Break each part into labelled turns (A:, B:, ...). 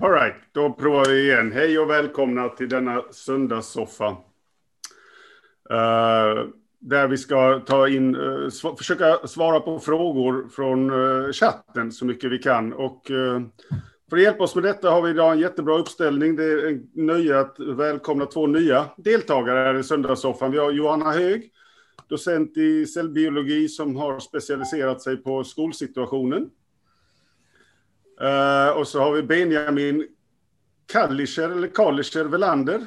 A: Alright, då provar vi igen. Hej och välkomna till denna söndagssoffa. Uh, där vi ska ta in, eh, uh, sv försöka svara på frågor från uh, chatten så mycket vi kan. Och för att hjälpa oss med detta har vi idag en jättebra uppställning. Det är en nöje att välkomna två nya deltagare här i söndagssoffan. Vi har Johanna Hög, docent i cellbiologi som har specialiserat sig på skolsituationen. Uh, och så har vi Benjamin Kallischer, eller Kallischer Velander.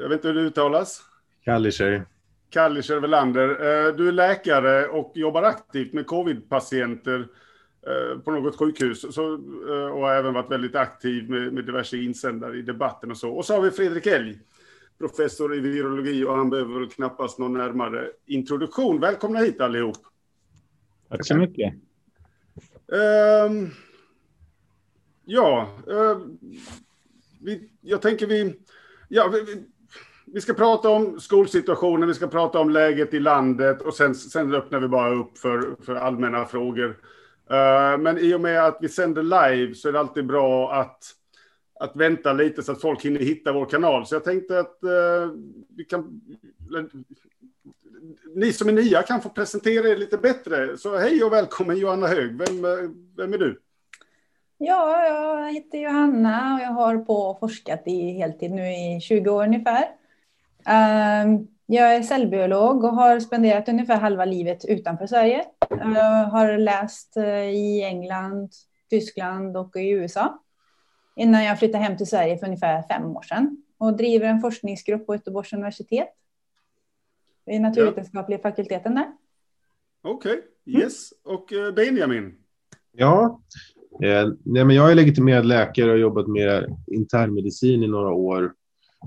A: Jag vet inte hur det uttalas.
B: Kallischer.
A: Kallischer Velander. Uh, du är läkare och jobbar aktivt med covid-patienter uh, på något sjukhus. Så, och har även varit väldigt aktiv med, med diverse insändare i debatten och så. Och så har vi Fredrik Elg, professor i virologi och han behöver väl knappast någon närmare introduktion. Välkomna hit allihop.
B: Tack så mycket.
A: Um, Ja, eh, vi, jag tänker vi, ja, vi, vi, ska prata om skolsituationen, vi ska prata om läget i landet och sen, sen öppnar vi bara upp för, för allmänna frågor. Eh, men i och med att vi sänder live så är det alltid bra att, att vänta lite så att folk hinner hitta vår kanal. Så jag tänkte att eh, vi kan... Ni som är nya kan få presentera er lite bättre. Så hej och välkommen Johanna Hög. Vem, eh, vem är du?
C: Ja, jag heter Johanna och jag har på och forskat i heltid nu i 20 år ungefär. Ehm, jag är cellbiolog och har spenderat ungefär halva livet utanför Sverige. Jag har läst eh, i England, Tyskland och i USA innan jag flyttade hem till Sverige för ungefär fem år sedan och driver en forskningsgrupp på Göteborgs universitet i naturvetenskapliga fakulteten där.
A: Okej, okay. yes. Mm. Och eh, Benjamin?
B: Ja, Eh, nej, men jag är legitimerad läkare och har jobbat med internmedicin i några år.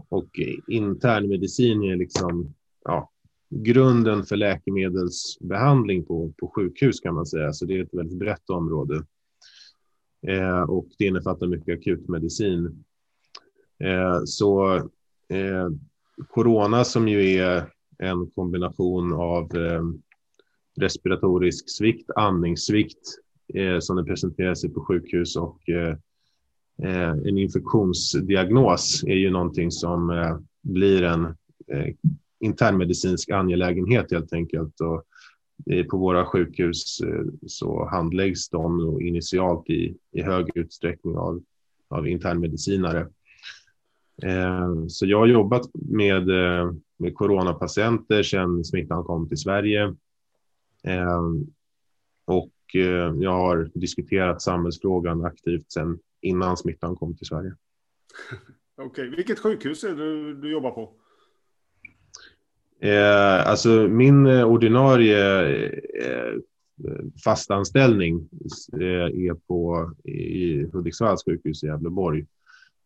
B: Och internmedicin är liksom ja, grunden för läkemedelsbehandling på, på sjukhus kan man säga. Så det är ett väldigt brett område. Eh, och det innefattar mycket akutmedicin. Eh, så eh, corona som ju är en kombination av eh, respiratorisk svikt, andningssvikt eh, som den presenterar sig på sjukhus och eh, eh, en infektionsdiagnos är ju någonting som eh, blir en eh, internmedicinsk angelägenhet helt enkelt. Och på våra sjukhus eh, så handläggs de initialt i, i hög utsträckning av, av internmedicinare. Eh, så jag har jobbat med, med coronapatienter sedan smittan kom till Sverige. Och Eh, jag har diskuterat samhällsfrågan aktivt sedan innan smittan kom till Sverige.
A: Okej, okay. vilket sjukhus är det du jobbar på?
B: Eh, alltså min ordinarie eh, fastanställning eh, är på i Hudiksvalls sjukhus i Gävleborg.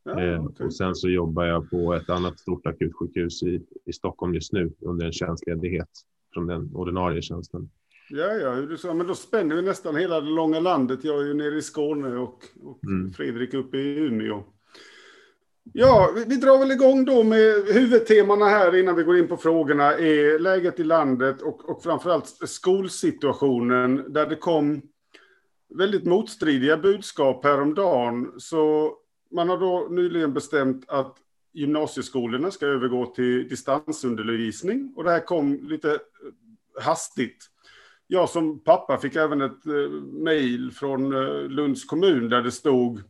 B: Ja, eh, okay. Och sen så jobbar jag på ett annat stort akutsjukhus i, i Stockholm just nu under en tjänstledighet från den ordinarie tjänsten.
A: Ja, ja, du sa, men då spänner vi nästan hela det långa landet. Jag är ju nere i Skåne och, och mm. Fredrik uppe i Umeå. Ja, vi, vi, drar väl igång då med huvudtemana här innan vi går in på frågorna. är läget i landet och, och framförallt skolsituationen där det kom väldigt motstridiga budskap häromdagen. Så man har då nyligen bestämt att gymnasieskolorna ska övergå till distansundervisning och det här kom lite hastigt jag som pappa fick även ett eh, mejl från eh, Lunds kommun där det stod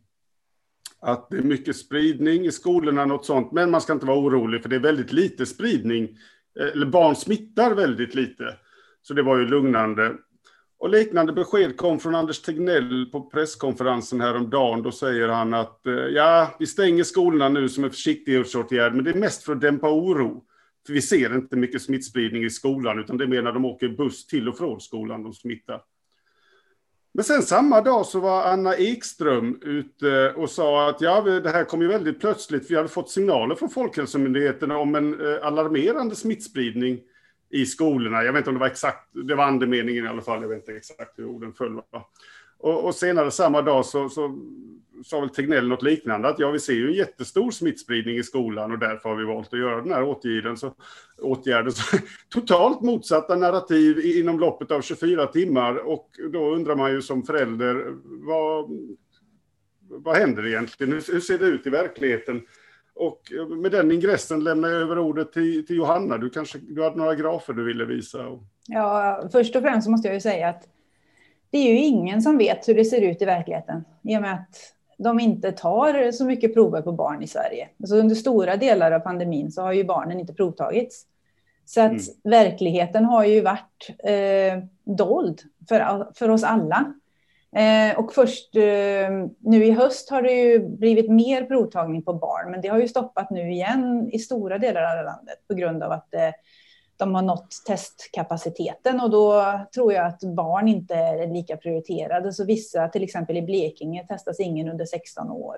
A: att det är mycket spridning i skolorna, något sånt, men man ska inte vara orolig för det är väldigt lite spridning, eh, eller barn smittar väldigt lite. Så det var ju lugnande. Och liknande besked kom från Anders Tegnell på presskonferensen häromdagen. Då säger han att ja, vi stänger skolorna nu som en försiktighetsåtgärd, men det är mest för att dämpa oro. För vi ser inte mycket smittspridning i skolan, utan det är mer när de åker buss till och från skolan de smittar. Men sen samma dag så var Anna Ekström ute och sa att ja, det här kom ju väldigt plötsligt. Vi hade fått signaler från Folkhälsomyndigheten om en eh, alarmerande smittspridning i skolorna. Jag vet inte om det var exakt, det var andemeningen i alla fall. Jag vet inte exakt hur orden föll. Och, och, senare samma dag så, så sa väl Tegnell något liknande, att ja, vi ser ju en jättestor smittspridning i skolan och därför har vi valt att göra den här åtgärden. Så, åtgärden, så, totalt motsatta narrativ inom loppet av 24 timmar och då undrar man ju som förälder, vad, vad händer egentligen? Hur, hur ser det ut i verkligheten? Och med den ingressen lämnar jag över ordet till, till Johanna. Du kanske du hade några grafer du ville visa?
C: Ja, först och främst måste jag ju säga att det är ju ingen som vet hur det ser ut i verkligheten. I och med att de inte tar så mycket prover på barn i Sverige. Alltså under stora delar av pandemin så har ju barnen inte provtagits. Så att mm. verkligheten har ju varit eh, dold för, för oss alla. Eh, och först eh, nu i höst har det ju blivit mer provtagning på barn, men det har ju stoppat nu igen i stora delar av landet på grund av att eh, de har nått testkapaciteten och då tror jag att barn inte är lika prioriterade. Så vissa, till exempel i Blekinge, testas ingen under 16 år.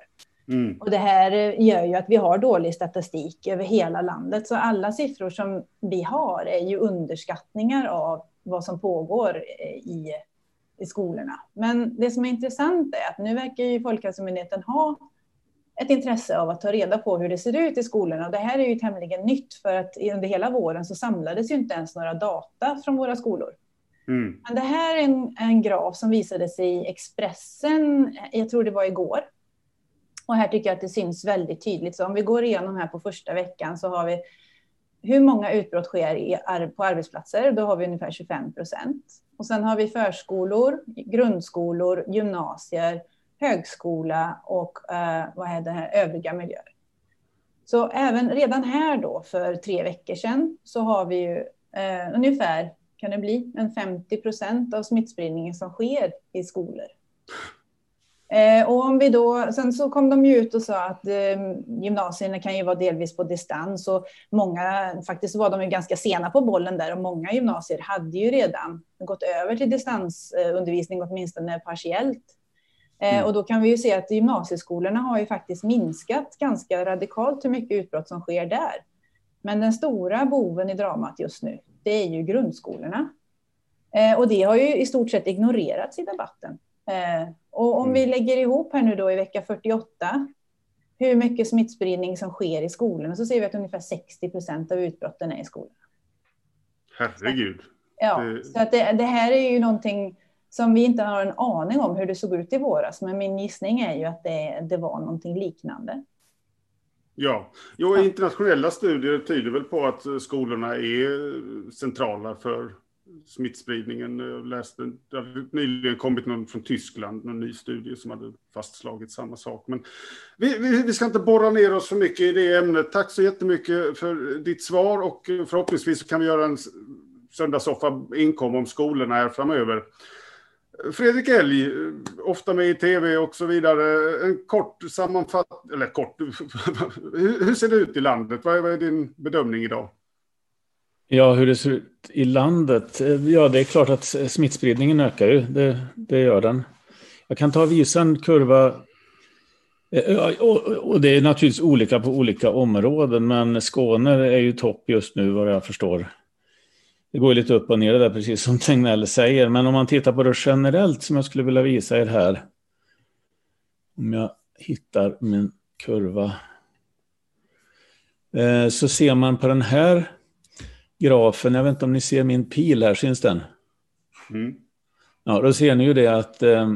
C: Mm. Och det här gör ju att vi har dålig statistik över hela landet. Så alla siffror som vi har är ju underskattningar av vad som pågår i, i skolorna. Men det som är intressant är att nu verkar ju Folkhälsomyndigheten ha ett intresse av att ta reda på hur det ser ut i skolorna. Det här är ju tämligen nytt för att under hela våren så samlades ju inte ens några data från våra skolor. Mm. Men det här är en, en graf som visades i Expressen, jag tror det var igår. Och här tycker jag att det syns väldigt tydligt. Så om vi går igenom här på första veckan så har vi hur många utbrott sker på arbetsplatser? Då har vi ungefär 25 procent. Och sen har vi förskolor, grundskolor, gymnasier, högskola och eh, vad är det här, övriga miljöer. Så även redan här då för tre veckor sedan så har vi ju eh, ungefär, kan det bli, en 50 procent av smittspridningen som sker i skolor. Eh, och om vi då, sen så kom de ju ut och sa att eh, gymnasierna kan ju vara delvis på distans och många, faktiskt var de ju ganska sena på bollen där och många gymnasier hade ju redan gått över till distansundervisning åtminstone partiellt. Eh, mm. Och då kan vi ju se att gymnasieskolorna har ju faktiskt minskat ganska radikalt hur mycket utbrott som sker där. Men den stora boven i dramat just nu, det är ju grundskolorna. Eh, och det har ju i stort sett ignorerats i debatten. Eh, och om mm. vi lägger ihop här nu då i vecka 48, hur mycket smittspridning som sker i skolorna, så ser vi att ungefär 60 procent av utbrotten är i skolorna.
A: Herregud.
C: Ja, så att det, det här är ju någonting som vi inte har en aning om hur det såg ut i våras. Men min gissning är ju att det, det var någonting liknande.
A: Ja, jo, internationella studier tyder väl på att skolorna är centrala för smittspridningen. Jag läste, det hade nyligen kommit någon från Tyskland, någon ny studie som hade fastslagit samma sak. Men vi, vi, vi, ska inte borra ner oss för mycket i det ämnet. Tack så jättemycket för ditt svar och förhoppningsvis kan vi göra en söndagssoffa inkom om skolorna här framöver. Fredrik Elg, ofta med i tv och så vidare. En kort sammanfattning, eller kort, hur ser det ut i landet? Vad är din bedömning idag?
D: Ja, hur det ser ut i landet? Ja, det är klart att smittspridningen ökar ju. Det, det gör den. Jag kan ta och visa en kurva. Eh, och det är naturligtvis olika på olika områden, men Skåne är ju topp just nu vad jag förstår det går lite upp och ner det där, precis som Tegnell säger. Men om man tittar på det generellt som jag skulle vilja visa er här. Om jag hittar min kurva. Eh, så ser man på den här grafen, jag vet inte om ni ser min pil här, syns den? Mm. Ja, då ser ni ju det att eh,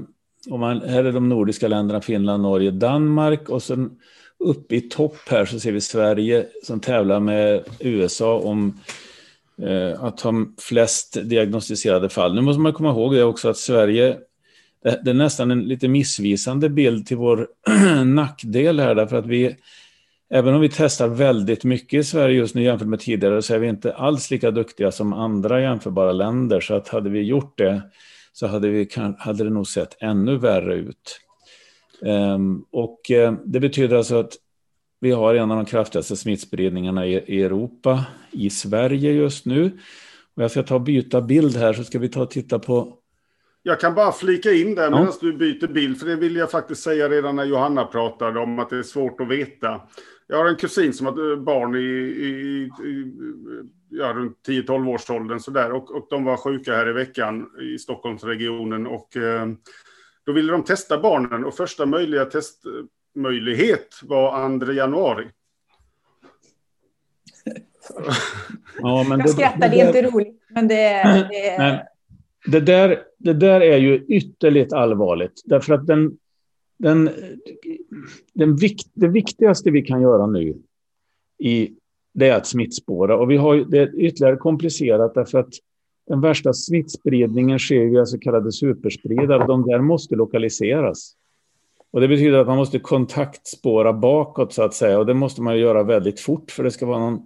D: om man, här är de nordiska länderna, Finland, Norge, Danmark och sen uppe i topp här så ser vi Sverige som tävlar med USA om Eh, att ha flest diagnostiserade fall. Nu måste man komma ihåg det också att Sverige, det är nästan en lite missvisande bild till vår nackdel här, därför att vi, även om vi testar väldigt mycket i Sverige just nu jämfört med tidigare, så är vi inte alls lika duktiga som andra jämförbara länder. Så att hade vi gjort det så hade, vi, hade det nog sett ännu värre ut. Ehm, och eh, det betyder alltså att vi har en av de kraftigaste smittspridningarna i Europa, i Sverige just nu. Och jag ska ta och byta bild här så ska vi ta och titta på...
A: Jag kan bara flika in där medan du byter bild, för det vill jag faktiskt säga redan när Johanna pratade om att det är svårt att veta. Jag har en kusin som har barn i, i, i ja, runt 10-12 årsåldern sådär och, och de var sjuka här i veckan i Stockholmsregionen och eh, då ville de testa barnen och första möjliga test möjlighet var 2 januari.
C: Ja, men jag det, skrattar, det, det är inte roligt. Men det, det...
D: Men det, där, det där är ju ytterligt allvarligt. Därför att den, den, den vikt, det viktigaste vi kan göra nu i, det är att smittspåra. Och vi har, det är ytterligare komplicerat därför att den värsta smittspridningen sker via så kallade superspridare. De där måste lokaliseras. Och det betyder att man måste kontaktspåra bakåt så att säga. Och det måste man göra väldigt fort för det ska vara någon,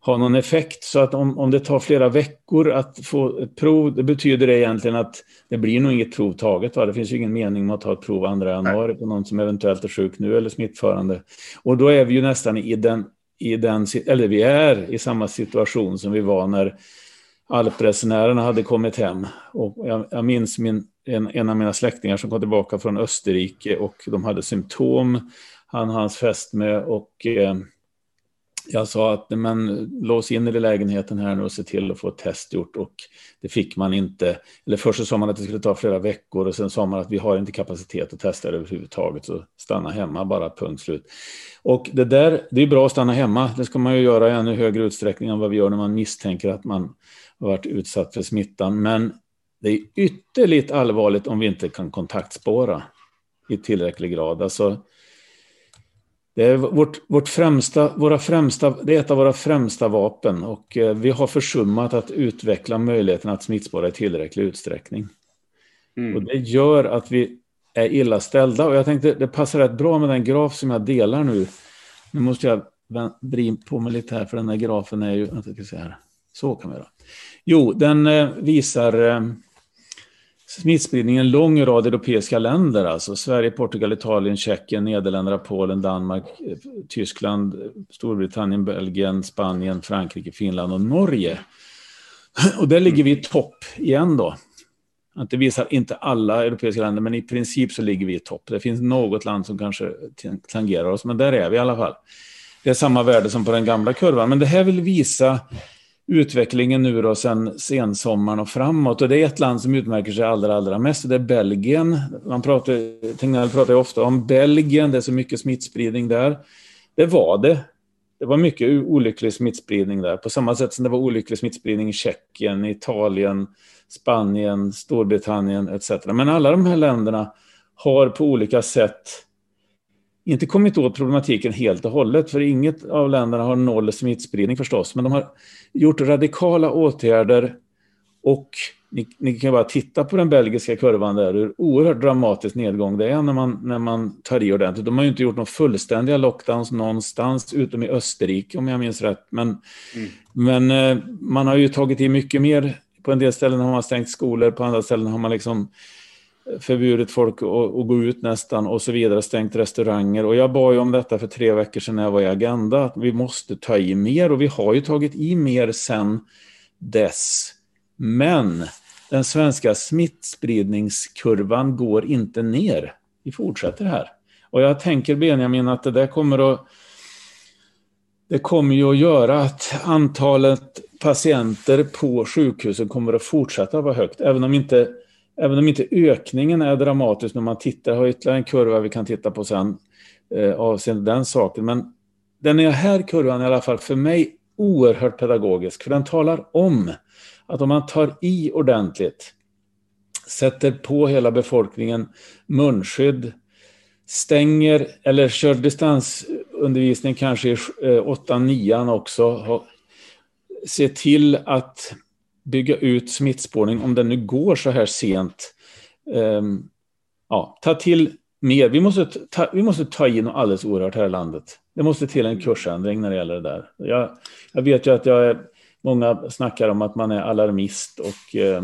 D: ha någon effekt. Så att om, om det tar flera veckor att få ett prov, det betyder det egentligen att det blir nog inget prov taget. Va? Det finns ju ingen mening med att ta ett prov 2 januari på någon som eventuellt är sjuk nu eller smittförande. Och då är vi ju nästan i den, i den eller vi är i samma situation som vi var när alpresenärerna hade kommit hem. Och jag, jag minns min, en, en av mina släktingar som kom tillbaka från Österrike och de hade symptom, han hans fästmö och eh, jag sa att men, lås in er i lägenheten här nu och se till att få ett test gjort och det fick man inte. Eller först så sa man att det skulle ta flera veckor och sen sa man att vi har inte kapacitet att testa det överhuvudtaget så stanna hemma bara, punkt slut. Och det där, det är bra att stanna hemma, det ska man ju göra i ännu högre utsträckning än vad vi gör när man misstänker att man varit utsatt för smittan. Men det är ytterligt allvarligt om vi inte kan kontaktspåra i tillräcklig grad. Alltså, det är, vårt, vårt främsta, våra främsta, det är ett av våra främsta vapen och eh, vi har försummat att utveckla möjligheten att smittspåra i tillräcklig utsträckning. Mm. Och det gör att vi är illa ställda och jag tänkte det passar rätt bra med den graf som jag delar nu. Nu måste jag vrida på mig lite här för den här grafen är ju, jag ska se här. Så kan vi göra. Jo, den eh, visar eh, smittspridning i en lång rad europeiska länder, alltså Sverige, Portugal, Italien, Tjeckien, Nederländerna, Polen, Danmark, eh, Tyskland, Storbritannien, Belgien, Spanien, Frankrike, Finland och Norge. Och där ligger vi i topp igen då. Att det visar inte alla europeiska länder, men i princip så ligger vi i topp. Det finns något land som kanske tangerar oss, men där är vi i alla fall. Det är samma värde som på den gamla kurvan, men det här vill visa utvecklingen nu då sen sensommaren och framåt. Och det är ett land som utmärker sig allra, allra mest, och det är Belgien. Man pratar, Tegnell pratar ju ofta om Belgien, det är så mycket smittspridning där. Det var det. Det var mycket olycklig smittspridning där, på samma sätt som det var olycklig smittspridning i Tjeckien, Italien, Spanien, Storbritannien etc. Men alla de här länderna har på olika sätt inte kommit åt problematiken helt och hållet, för inget av länderna har noll smittspridning förstås, men de har gjort radikala åtgärder och ni, ni kan bara titta på den belgiska kurvan där, hur oerhört dramatisk nedgång det är när man, när man tar i ordentligt. De har ju inte gjort några fullständiga lockdowns någonstans, utom i Österrike om jag minns rätt. Men, mm. men eh, man har ju tagit i mycket mer. På en del ställen har man stängt skolor, på andra ställen har man liksom förbjudit folk att, att, gå ut nästan och så vidare, stängt restauranger. Och jag bad ju om detta för tre veckor sedan när jag var i Agenda, att vi måste ta i mer och vi har ju tagit i mer sen dess. Men den svenska smittspridningskurvan går inte ner. Vi fortsätter här. Och jag tänker Benjamin att det där kommer att det kommer ju att göra att antalet patienter på sjukhusen kommer att fortsätta vara högt, även om inte Även om inte ökningen är dramatisk när man tittar, jag har ytterligare en kurva vi kan titta på sen eh, avseende den saken. Men den här kurvan i alla fall för mig oerhört pedagogisk, för den talar om att om man tar i ordentligt, sätter på hela befolkningen munskydd, stänger eller kör distansundervisning kanske i 8-9 eh, också, se till att bygga ut smittspårning om den nu går så här sent. Um, ja, ta till mer. Vi måste ta, vi måste ta in alldeles oerhört här i landet. Det måste till en kursändring när det gäller det där. Jag, jag vet ju att jag är, många snackar om att man är alarmist och eh,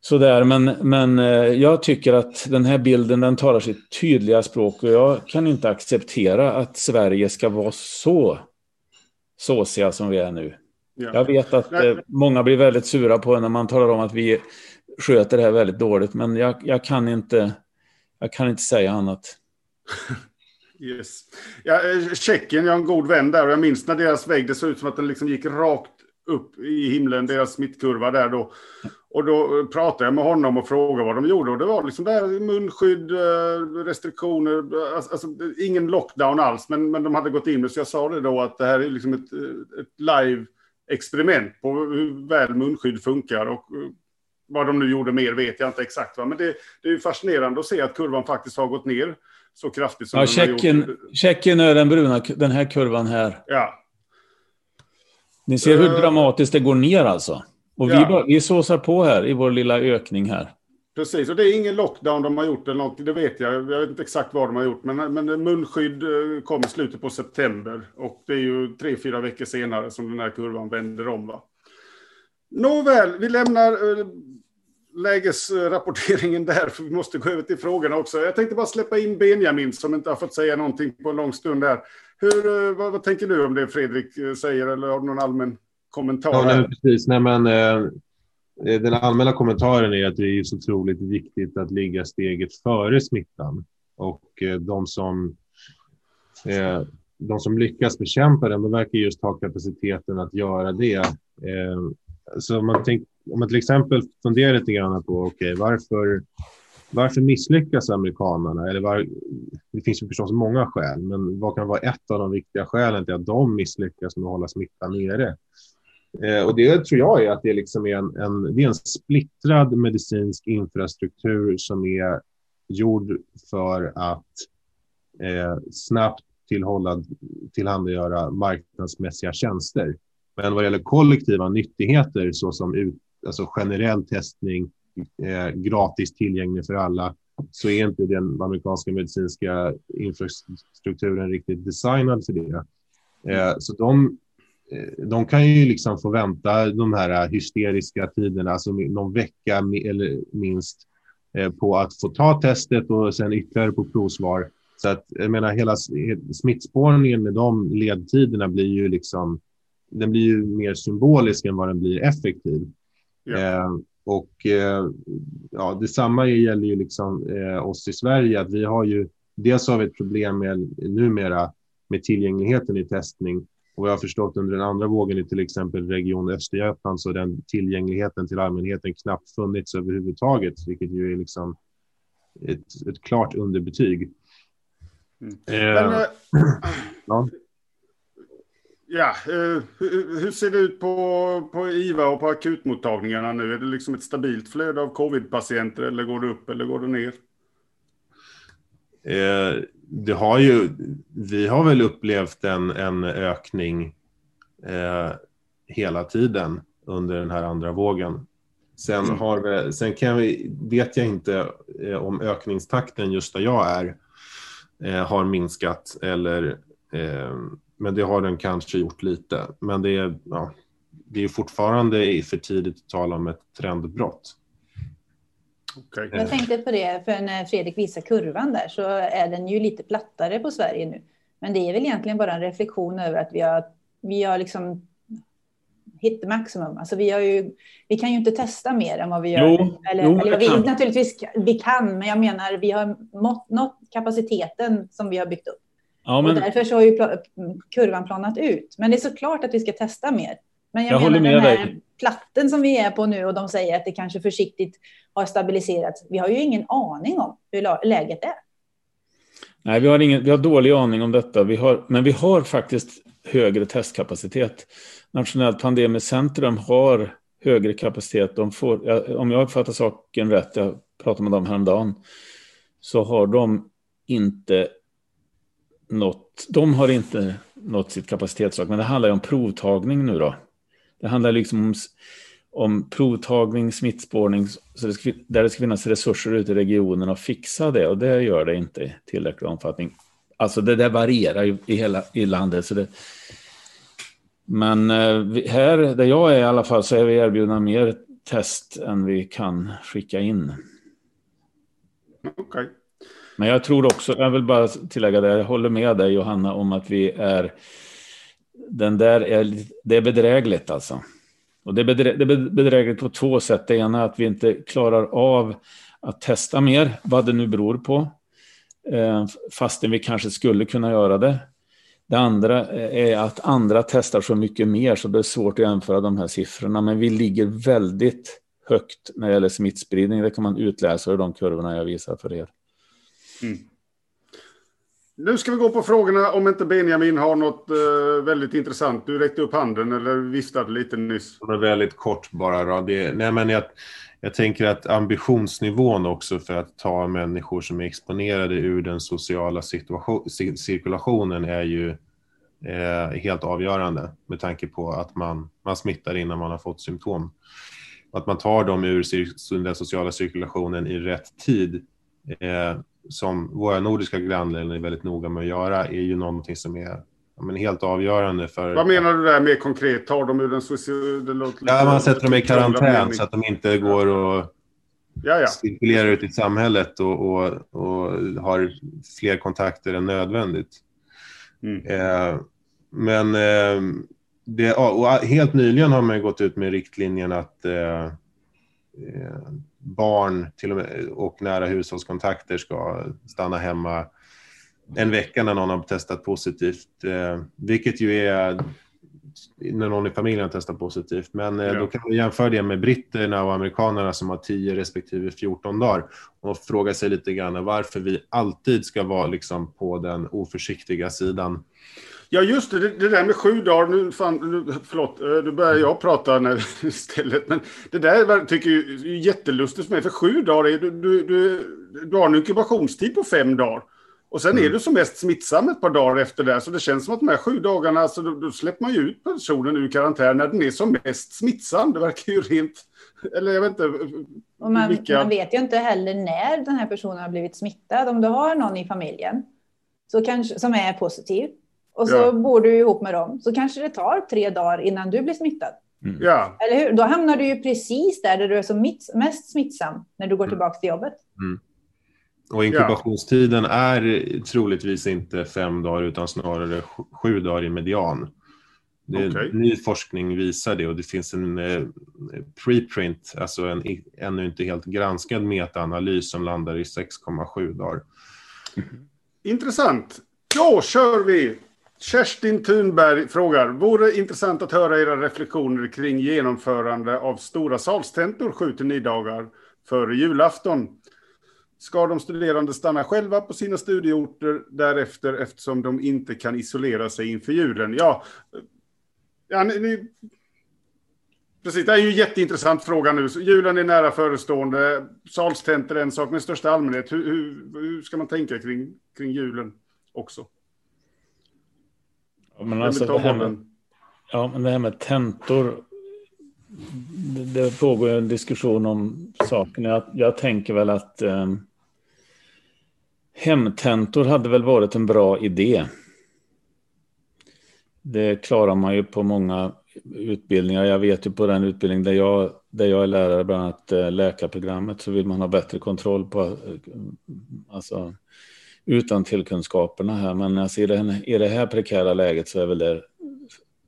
D: sådär, men, men eh, jag tycker att den här bilden den talar sitt tydliga språk och jag kan inte acceptera att Sverige ska vara så såsiga som vi är nu. Ja. Jag vet att eh, många blir väldigt sura på när man talar om att vi sköter det här väldigt dåligt, men jag, jag kan, inte, jag kan inte säga annat.
A: Yes. Ja, eh, Tjeckien, jag har en god vän där och jag minns när deras vägg, det såg ut som att den liksom gick rakt upp i himlen, deras smittkurva där då. Och då pratade jag med honom och frågade vad de gjorde och det var liksom där munskydd, eh, restriktioner, alltså, alltså, ingen lockdown alls, men, men de hade gått in så jag sa det då att det här är liksom ett, ett live experiment på hur väl munskydd funkar. Och eh, vad de nu gjorde mer vet jag inte exakt. Va? Men det, det är fascinerande att se att kurvan faktiskt har gått ner så kraftigt som
D: ja,
A: den
D: checken,
A: har gjort.
D: Checken är den bruna, den här kurvan här.
A: Ja,
D: Ni ser hur
A: Eh,
D: dramatiskt det går ner alltså. Och vi,
A: ja.
D: bara, vi såsar på här i vår lilla ökning här.
A: Precis. Och det är ingen lockdown de har gjort eller något, det vet jag. Jag vet inte exakt vad de har gjort. Men, men munskydd eh, kom i slutet på september. Och det är ju tre, fyra veckor senare som den här kurvan vänder om. Va? Nåväl, vi lämnar eh, lägesrapporteringen där, för vi måste gå över till frågorna också. Jag tänkte bara släppa in Benjamin som inte har fått säga någonting på en lång stund där. Hur, eh, vad, vad tänker du om det Fredrik säger, eller har du någon allmän kommentar?
B: Ja, nej, precis. Nej, men, eh, Eh, den allmänna kommentaren är att det är så otroligt viktigt att ligga steget före smittan. Och eh, de som, eh, de som lyckas bekämpa den, de verkar just ha kapaciteten att göra det. Så om man, tänk, om man till exempel funderar lite grann på okay, varför, varför misslyckas amerikanerna? Eller var, det finns ju förstås många skäl, men vad kan vara ett av de viktiga skälen till att de misslyckas med att hålla smittan nere? Eh, och det tror jag är att det liksom är en, en, det är en splittrad medicinsk infrastruktur som är gjord för att eh, snabbt tillhålla, tillhandagöra marknadsmässiga tjänster. Men vad gäller kollektiva nyttigheter såsom ut, alltså generell testning, eh, gratis tillgänglig för alla, så är inte den amerikanska medicinska infrastrukturen riktigt designad för det. Eh, så de de kan ju liksom få vänta de här hysteriska tiderna, alltså någon vecka eller minst, eh, på att få ta testet och sen ytterligare på provsvar. Så att jag menar hela smittspårningen med de ledtiderna blir ju liksom, den blir ju mer symbolisk än vad den blir effektiv.
A: Ja.
B: Eh, och eh, ja, detsamma gäller ju liksom eh, oss i Sverige, att vi har ju, dels har vi ett problem med numera med tillgängligheten i testning och jag har förstått under den andra vågen i till exempel Region Östergötland så den tillgängligheten till allmänheten knappt funnits överhuvudtaget, vilket ju är liksom ett, ett klart underbetyg.
A: Mm.
B: Eh,
A: Men, eh,
B: ja.
A: Ja, eh, hur, hur ser det ut på, på IVA och på akutmottagningarna nu? Är det liksom ett stabilt flöde av covid-patienter eller går det upp eller går det ner?
B: Eh, det har ju, vi har väl upplevt en, en ökning eh, hela tiden under den här andra vågen. Sen,
A: Mm.
B: har vi, sen kan vi, vet jag inte eh, om ökningstakten just där jag är eh, har minskat eller eh, men det har den kanske gjort lite. Men det är, ja, det är fortfarande för tidigt att tala om ett trendbrott.
A: Okej.
C: Jag tänkte på det, för när Fredrik visar kurvan där så är den ju lite plattare på Sverige nu. Men det är väl egentligen bara en reflektion över att vi har, vi har liksom hit maximum. Alltså vi, har ju, vi kan ju inte testa mer än vad vi gör.
D: Jo,
C: eller,
D: jo,
C: eller vi,
D: kan.
C: naturligtvis vi kan, men jag menar vi har mått, nått kapaciteten som vi har byggt upp.
D: Ja,
C: Och
D: men
C: därför så har ju kurvan planat ut. Men det är såklart att vi ska testa mer. Men jag,
D: Jag
C: menar
D: håller med
C: den här
D: dig.
C: platten som vi är på nu och de säger att det kanske försiktigt har stabiliserats. Vi har ju ingen aning om hur läget är.
D: nej, vi, har ingen, vi har dålig aning om detta. Vi har, men vi har faktiskt högre testkapacitet. Nationellt pandemiskt centrum har högre kapacitet. De får, om jag uppfattar saken rätt, jag pratade med dem häromdagen, så har de inte nått, de har inte nått sitt kapacitetstak, men det handlar ju om provtagning nu då. Det handlar liksom om, om provtagning, smittspårning, så det ska, där det ska finnas resurser ute i regionen att fixa det och det gör det inte i tillräcklig omfattning. Alltså det där varierar ju i hela i landet. Så det, men eh, här där jag är i alla fall så är vi erbjudna mer test än vi kan skicka in.
A: Okej.
D: Men jag tror också, jag vill bara tillägga det, jag håller med dig Johanna om att vi är, den där är, det är bedrägligt alltså. Och det är, bedrä, det är bedrägligt på två sätt. Det ena är att vi inte klarar av att testa mer, vad det nu beror på. Eh, fastän vi kanske skulle kunna göra det. Det andra eh, är att andra testar så mycket mer så det är svårt att jämföra de här siffrorna. Men vi ligger väldigt högt när det gäller smittspridning. Det kan man utläsa ur de kurvorna jag visar för er.
A: Mm. Nu ska vi gå på frågorna om inte Benjamin har något eh, väldigt intressant. Du räckte upp handen eller viftade lite nyss.
B: Men väldigt kort bara. Då. Det, nej, men jag, jag tänker att ambitionsnivån också för att ta människor som är exponerade ur den sociala cirkulationen är ju eh, helt avgörande med tanke på att man, man smittar innan man har fått symptom. Att man tar dem ur den sociala cirkulationen i rätt tid eh, som våra nordiska grannländer är väldigt noga med att göra är ju någonting som är men helt avgörande för...
A: Vad menar du där mer konkret? Tar de ur den sociala...
B: Ja, man sätter dem i karantän så att de inte går och ja, ja. cirkulerar ut i samhället och, och, och, har fler kontakter än nödvändigt. Mm. Eh, men eh, det, och helt nyligen har man gått ut med riktlinjen att eh, eh, barn till och, med, och nära hushållskontakter ska stanna hemma en vecka när någon har testat positivt, eh, vilket ju är när någon i familjen har testat positivt. Men eh, ja. då kan man jämföra det med britterna och amerikanerna som har 10 respektive 14 dagar och fråga sig lite grann varför vi alltid ska vara liksom på den oförsiktiga sidan.
A: Ja, just det, det, där med sju dagar. Nu, fan, nu, förlåt, eh, nu börjar jag prata när, istället. Men det där tycker jag är jättelustigt för mig. För sju dagar, är, du, du, du, du har en inkubationstid på fem dagar. Och sen mm. är du som mest smittsam ett par dagar efter det. Så det känns som att de här sju dagarna, alltså, då, då släpper man ju ut personen ur karantän när den är som mest smittsam. Det verkar ju rent... Eller jag vet inte.
C: Och man, vilka... man vet ju inte heller när den här personen har blivit smittad. Om du har någon i familjen så kanske, som är positiv och så ja. bor du ihop med dem så kanske det tar tre dagar innan du blir smittad.
A: Mm. Ja.
C: Eller hur? Då hamnar du ju precis där, där du är som mest smittsam när du går mm. tillbaka till jobbet.
B: Mm. Och inkubationstiden ja. är troligtvis inte fem dagar utan snarare sju dagar i median. Det, okay. Ny forskning visar det och det finns en eh, preprint, alltså en ännu inte helt granskad metaanalys som landar i 6,7 dagar.
A: Intressant. Då kör vi! Kerstin Thunberg frågar, vore intressant att höra era reflektioner kring genomförande av stora salstentor 7-9 dagar före julafton. Ska de studerande stanna själva på sina studieorter därefter eftersom de inte kan isolera sig inför julen? Ja, ja ni, ni, precis, det är ju en jätteintressant fråga nu. Julen är nära förestående, salstentor är en sak, men i största allmänhet, hur, hur, hur ska man tänka kring, kring julen också?
D: Ja, men alltså det här med, ja, men det här med tentor. Det, det pågår en diskussion om saken. Jag, jag tänker väl att eh, hemtentor hade väl varit en bra idé. Det klarar man ju på många utbildningar. Jag vet ju på den utbildning där jag, där jag är lärare, bland annat eh, läkarprogrammet, så vill man ha bättre kontroll på eh, alltså, utan tillkunskaperna här. Men alltså i, det, i det här prekära läget så är väl det,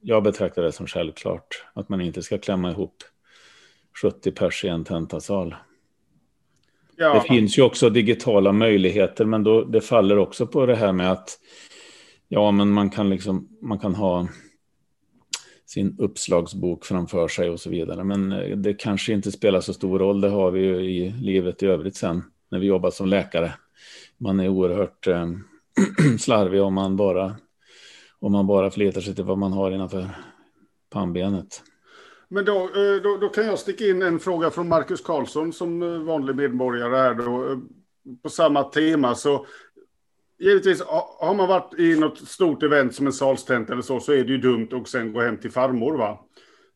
D: jag betraktar det som självklart att man inte ska klämma ihop 70 pers i en tentasal. Ja. Det finns ju också digitala möjligheter, men då, det faller också på det här med att ja, men man kan liksom, man kan ha sin uppslagsbok framför sig och så vidare. Men eh, det kanske inte spelar så stor roll. Det har vi ju i livet i övrigt sen när vi jobbar som läkare man är oerhört eh, slarvig om man bara om man bara fletar sig till vad man har innanför pannbenet.
A: Men då, eh, då, då, kan jag sticka in en fråga från Marcus Karlsson som eh, vanlig medborgare här då, eh, på samma tema. Så givetvis har man varit i något stort event som en salstent eller så, så är det ju dumt att sen gå hem till farmor. Va?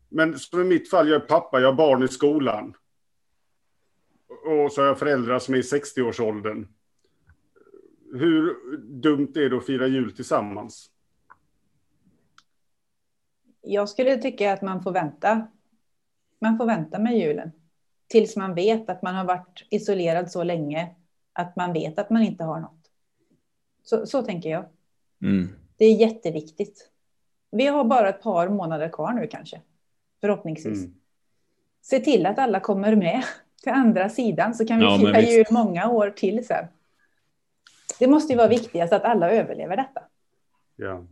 A: Men som i mitt fall, jag är pappa, jag har barn i skolan. Och så har jag föräldrar som är i 60-årsåldern hur dumt är det att fira jul tillsammans?
C: Jag skulle tycka att man får vänta. Man får vänta med julen. Tills man vet att man har varit isolerad så länge att man vet att man inte har något. Så, så tänker jag.
D: Mm.
C: Det är jätteviktigt. Vi har bara ett par månader kvar nu kanske. Förhoppningsvis. Mm. Se till att alla kommer med till andra sidan så kan vi ja, fira jul många år till sen. Det måste ju vara viktigast att alla överlever detta.
A: Ja.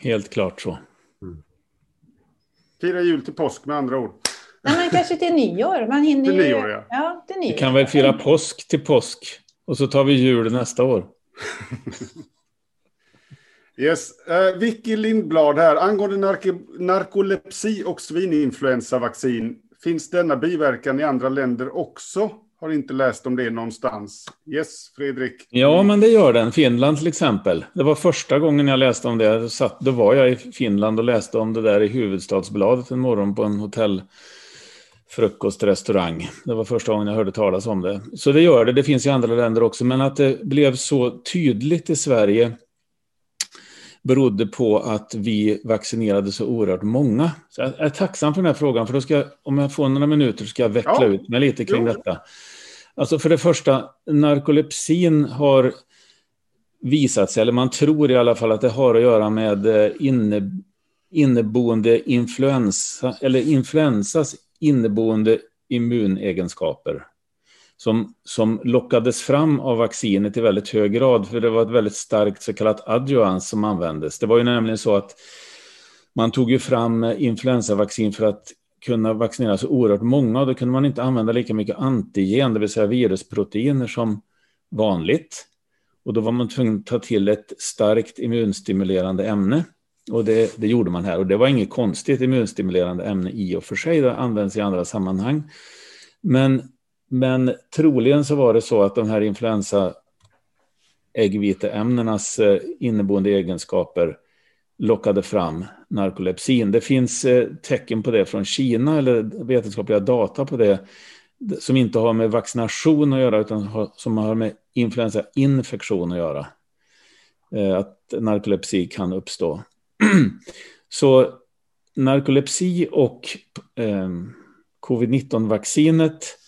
D: Helt klart så.
A: Mm. Fira jul till påsk med andra ord.
C: Nej, men kanske till nyår. Man hinner
A: till nyår, ja.
C: ja till nyår.
D: Vi kan väl fira påsk till påsk och så tar vi jul nästa år.
A: yes. Uh, Vicky Lindblad här. Angående nark narkolepsi och svininfluensavaccin. Finns denna biverkan i andra länder också? Har inte läst om det någonstans. Yes, Fredrik?
D: Ja, men det gör den. Finland till exempel. Det var första gången jag läste om det. då var jag i Finland och läste om det där i Huvudstadsbladet en morgon på en hotell frukostrestaurang. Det var första gången jag hörde talas om det. Så det gör det, det finns i andra länder också, men att det blev så tydligt i Sverige berodde på att vi vaccinerade så oerhört många. Så jag är tacksam för den här frågan, för då ska, om jag får några minuter ska jag veckla ja. ut mig lite kring jo. detta. Alltså för det första, narkolepsin har visat sig, eller man tror i alla fall att det har att göra med eh, inne, inneboende influensa, eller influensas inneboende immunegenskaper som, som lockades fram av vaccinet i väldigt hög grad, för det var ett väldigt starkt så kallat adjuvans som användes. Det var ju nämligen så att man tog ju fram influensavaccin för att kunna vaccinera så oerhört många, och då kunde man inte använda lika mycket antigen, det vill säga virusproteiner som vanligt. Och då var man tvungen att ta till ett starkt immunstimulerande ämne. Och det, det, gjorde man här. Och det var inget konstigt immunstimulerande ämne i och för sig. Det används i andra sammanhang. Men, men troligen så var det så att de här influensa äggviteämnenas eh, inneboende egenskaper lockade fram narkolepsin. Det finns eh, tecken på det från Kina, eller vetenskapliga data på det, som inte har med vaccination att göra, utan som har med influensainfektion att göra. Eh, att narkolepsi kan uppstå. Så narkolepsi och covid-19-vaccinet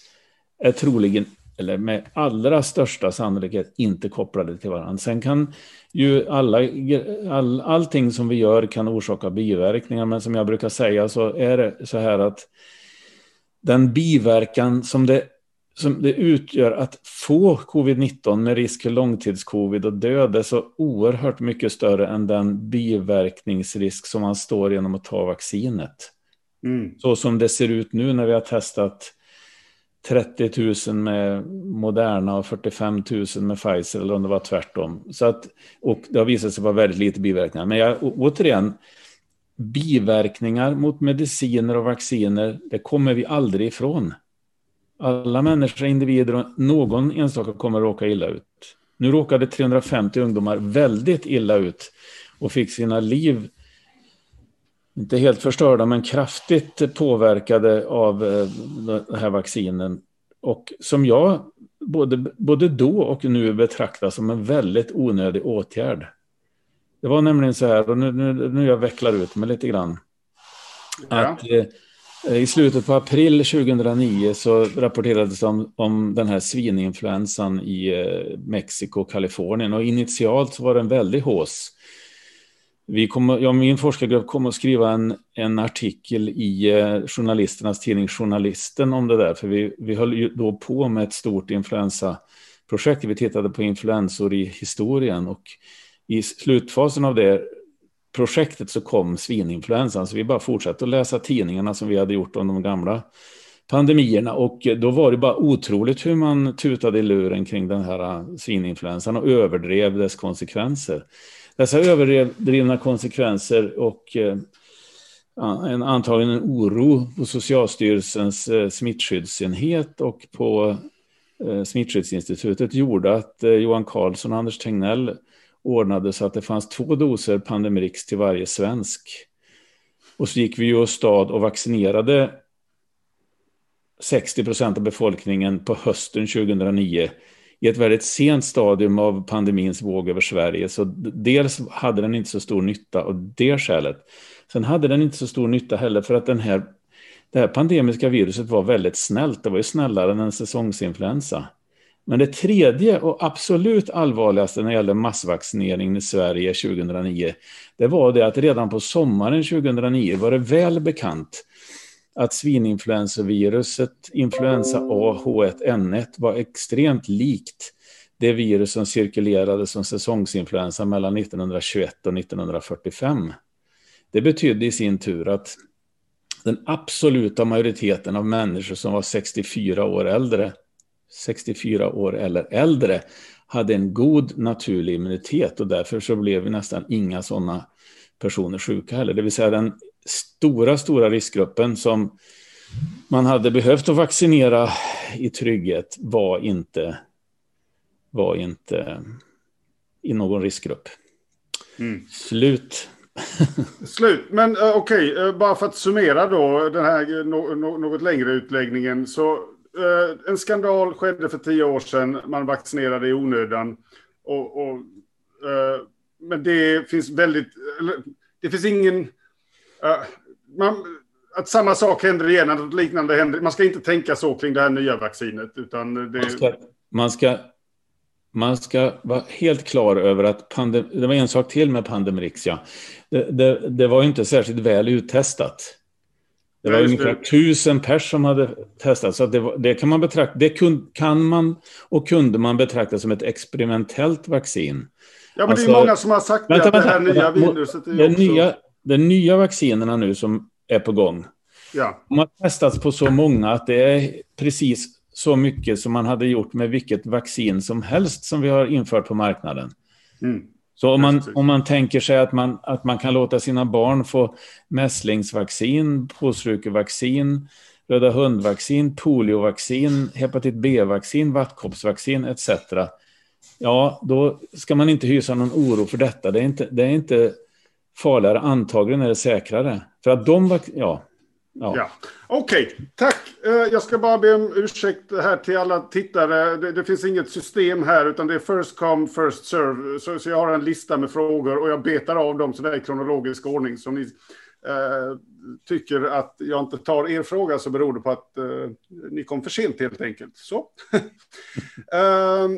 D: är troligen, eller med allra största sannolikhet, inte kopplade till varandra. Sen kan ju alla, all, allting som vi gör kan orsaka biverkningar, men som jag brukar säga så är det så här att den biverkan som det som det utgör att få covid-19 med risk för långtidscovid och död är så oerhört mycket större än den biverkningsrisk som man står genom att ta vaccinet. Mm. Så som det ser ut nu när vi har testat 30 000 med Moderna och 45 000 med Pfizer, eller om det var tvärtom. Så att, och det har visat sig vara väldigt lite biverkningar. Men jag, återigen, biverkningar mot mediciner och vacciner, det kommer vi aldrig ifrån. Alla människor individer och någon enstaka kommer att råka illa ut. Nu råkade 350 ungdomar väldigt illa ut och fick sina liv, inte helt förstörda, men kraftigt påverkade av eh, den här vaccinen. Och som jag både, både då och nu betraktar som en väldigt onödig åtgärd. Det var nämligen så här, och nu, nu, nu jag vecklar ut mig lite grann, ja. att eh, I slutet på april 2009 så rapporterades om, om den här svininfluensan i eh, Mexiko och Kalifornien. Och initialt så var det en väldig hås. Vi kommer, ja, min forskargrupp kom att skriva en, en artikel i eh, journalisternas tidning Journalisten om det där. För vi, vi höll ju då på med ett stort influensaprojekt. Vi tittade på influensor i historien. Och i slutfasen av det projektet så kom svininfluensan. Så vi bara fortsatte att läsa tidningarna som vi hade gjort om de gamla pandemierna. Och då var det bara otroligt hur man tutade i luren kring den här eh, svininfluensan och överdrev dess konsekvenser. Dessa överdrivna konsekvenser och eh, en antagligen en oro på Socialstyrelsens eh, smittskyddsenhet och på eh, Smittskyddsinstitutet gjorde att Johan Carlsson och Anders Tegnell ordnade så att det fanns två doser Pandemrix till varje svensk. Och så gick vi ju stad och vaccinerade 60 procent av befolkningen på hösten 2009 i ett väldigt sent stadium av pandemins våg över Sverige. Så dels hade den inte så stor nytta av det skälet. Sen hade den inte så stor nytta heller för att den här, det här pandemiska viruset var väldigt snällt. Det var ju snällare än en säsongsinfluensa. Men det tredje och absolut allvarligaste när det gäller massvaccineringen i Sverige 2009, det var det att redan på sommaren 2009 var det väl bekant att svininfluensaviruset influensa A H1N1 var extremt likt det virus som cirkulerade som säsongsinfluensa mellan 1921 och 1945. Det betydde i sin tur att den absoluta majoriteten av människor som var 64 år äldre 64 år eller äldre hade en god naturlig immunitet och därför så blev vi nästan inga sådana personer sjuka heller. Det vill säga den stora, stora riskgruppen som man hade behövt att vaccinera i trygghet var inte, var inte i någon riskgrupp. Mm. Slut.
A: Slut, men uh, okej, okay. uh, bara för att summera då den här no no något längre utläggningen. Så en skandal skedde för tio år sedan, man vaccinerade i onödan. Och, och men det finns väldigt, det finns ingen, man, att samma sak händer igen, att liknande händer. Man ska inte tänka så kring det här nya vaccinet. Utan det...
D: man, ska, man, ska, man ska vara helt klar över att pandem, det var en sak till med Pandemrix. Ja. Det, det, det var inte särskilt väl uttestat. Det var ungefär tusen pers som hade testat. Så det, det, kan man betrakta, det kun, kan man och kunde man betrakta som ett experimentellt vaccin.
A: Ja, men alltså, det är alltså- många som har sagt vänta, att det här nya viruset är
D: det också... nya, De nya vaccinerna nu som är på gång. Ja. De har testats på så många att det är precis så mycket som man hade gjort med vilket vaccin som helst som vi har infört på marknaden. Mm. Så om man, om man tänker sig att man, att man kan låta sina barn få mässlingsvaccin, påsrukevaccin, röda hundvaccin, poliovaccin, hepatit B-vaccin, vattkoppsvaccin etc. Ja, då ska man inte hysa någon oro för detta. Det är inte, det är inte farligare, antagligen är det säkrare. För att de, ja.
A: ja. ja. Okej, okay, tack. Eh, jag ska bara be om ursäkt här till alla tittare. Det, det, finns inget system här, utan det är first come, first serve. Så, så jag har en lista med frågor och jag betar av dem sådär i kronologisk ordning. Så ni eh, tycker att jag inte tar er fråga så beror det på att eh, ni kom för sent helt enkelt. Så. eh,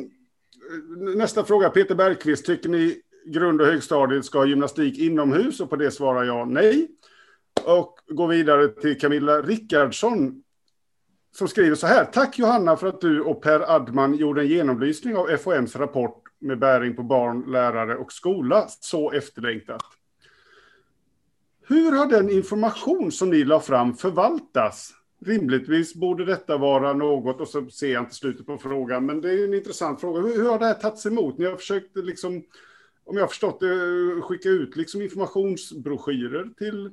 A: nästa fråga, Peter Bergqvist. Tycker ni grund och högstadiet ska ha gymnastik inomhus och på det svarar jag nej. Och går vidare till Camilla Rickardsson som skriver så här. Tack Johanna för att du och Per Adman gjorde en genomlysning av FOMs rapport med bäring på barn, lärare och skola. Så efterlängtat. Hur har den information som ni la fram förvaltats? Rimligtvis borde detta vara något, och så ser jag inte slutet på frågan, men det är en intressant fråga. Hur, hur har det här tagits emot? Ni har försökt liksom om jag har förstått det, skicka ut liksom informationsbroschyrer till eh,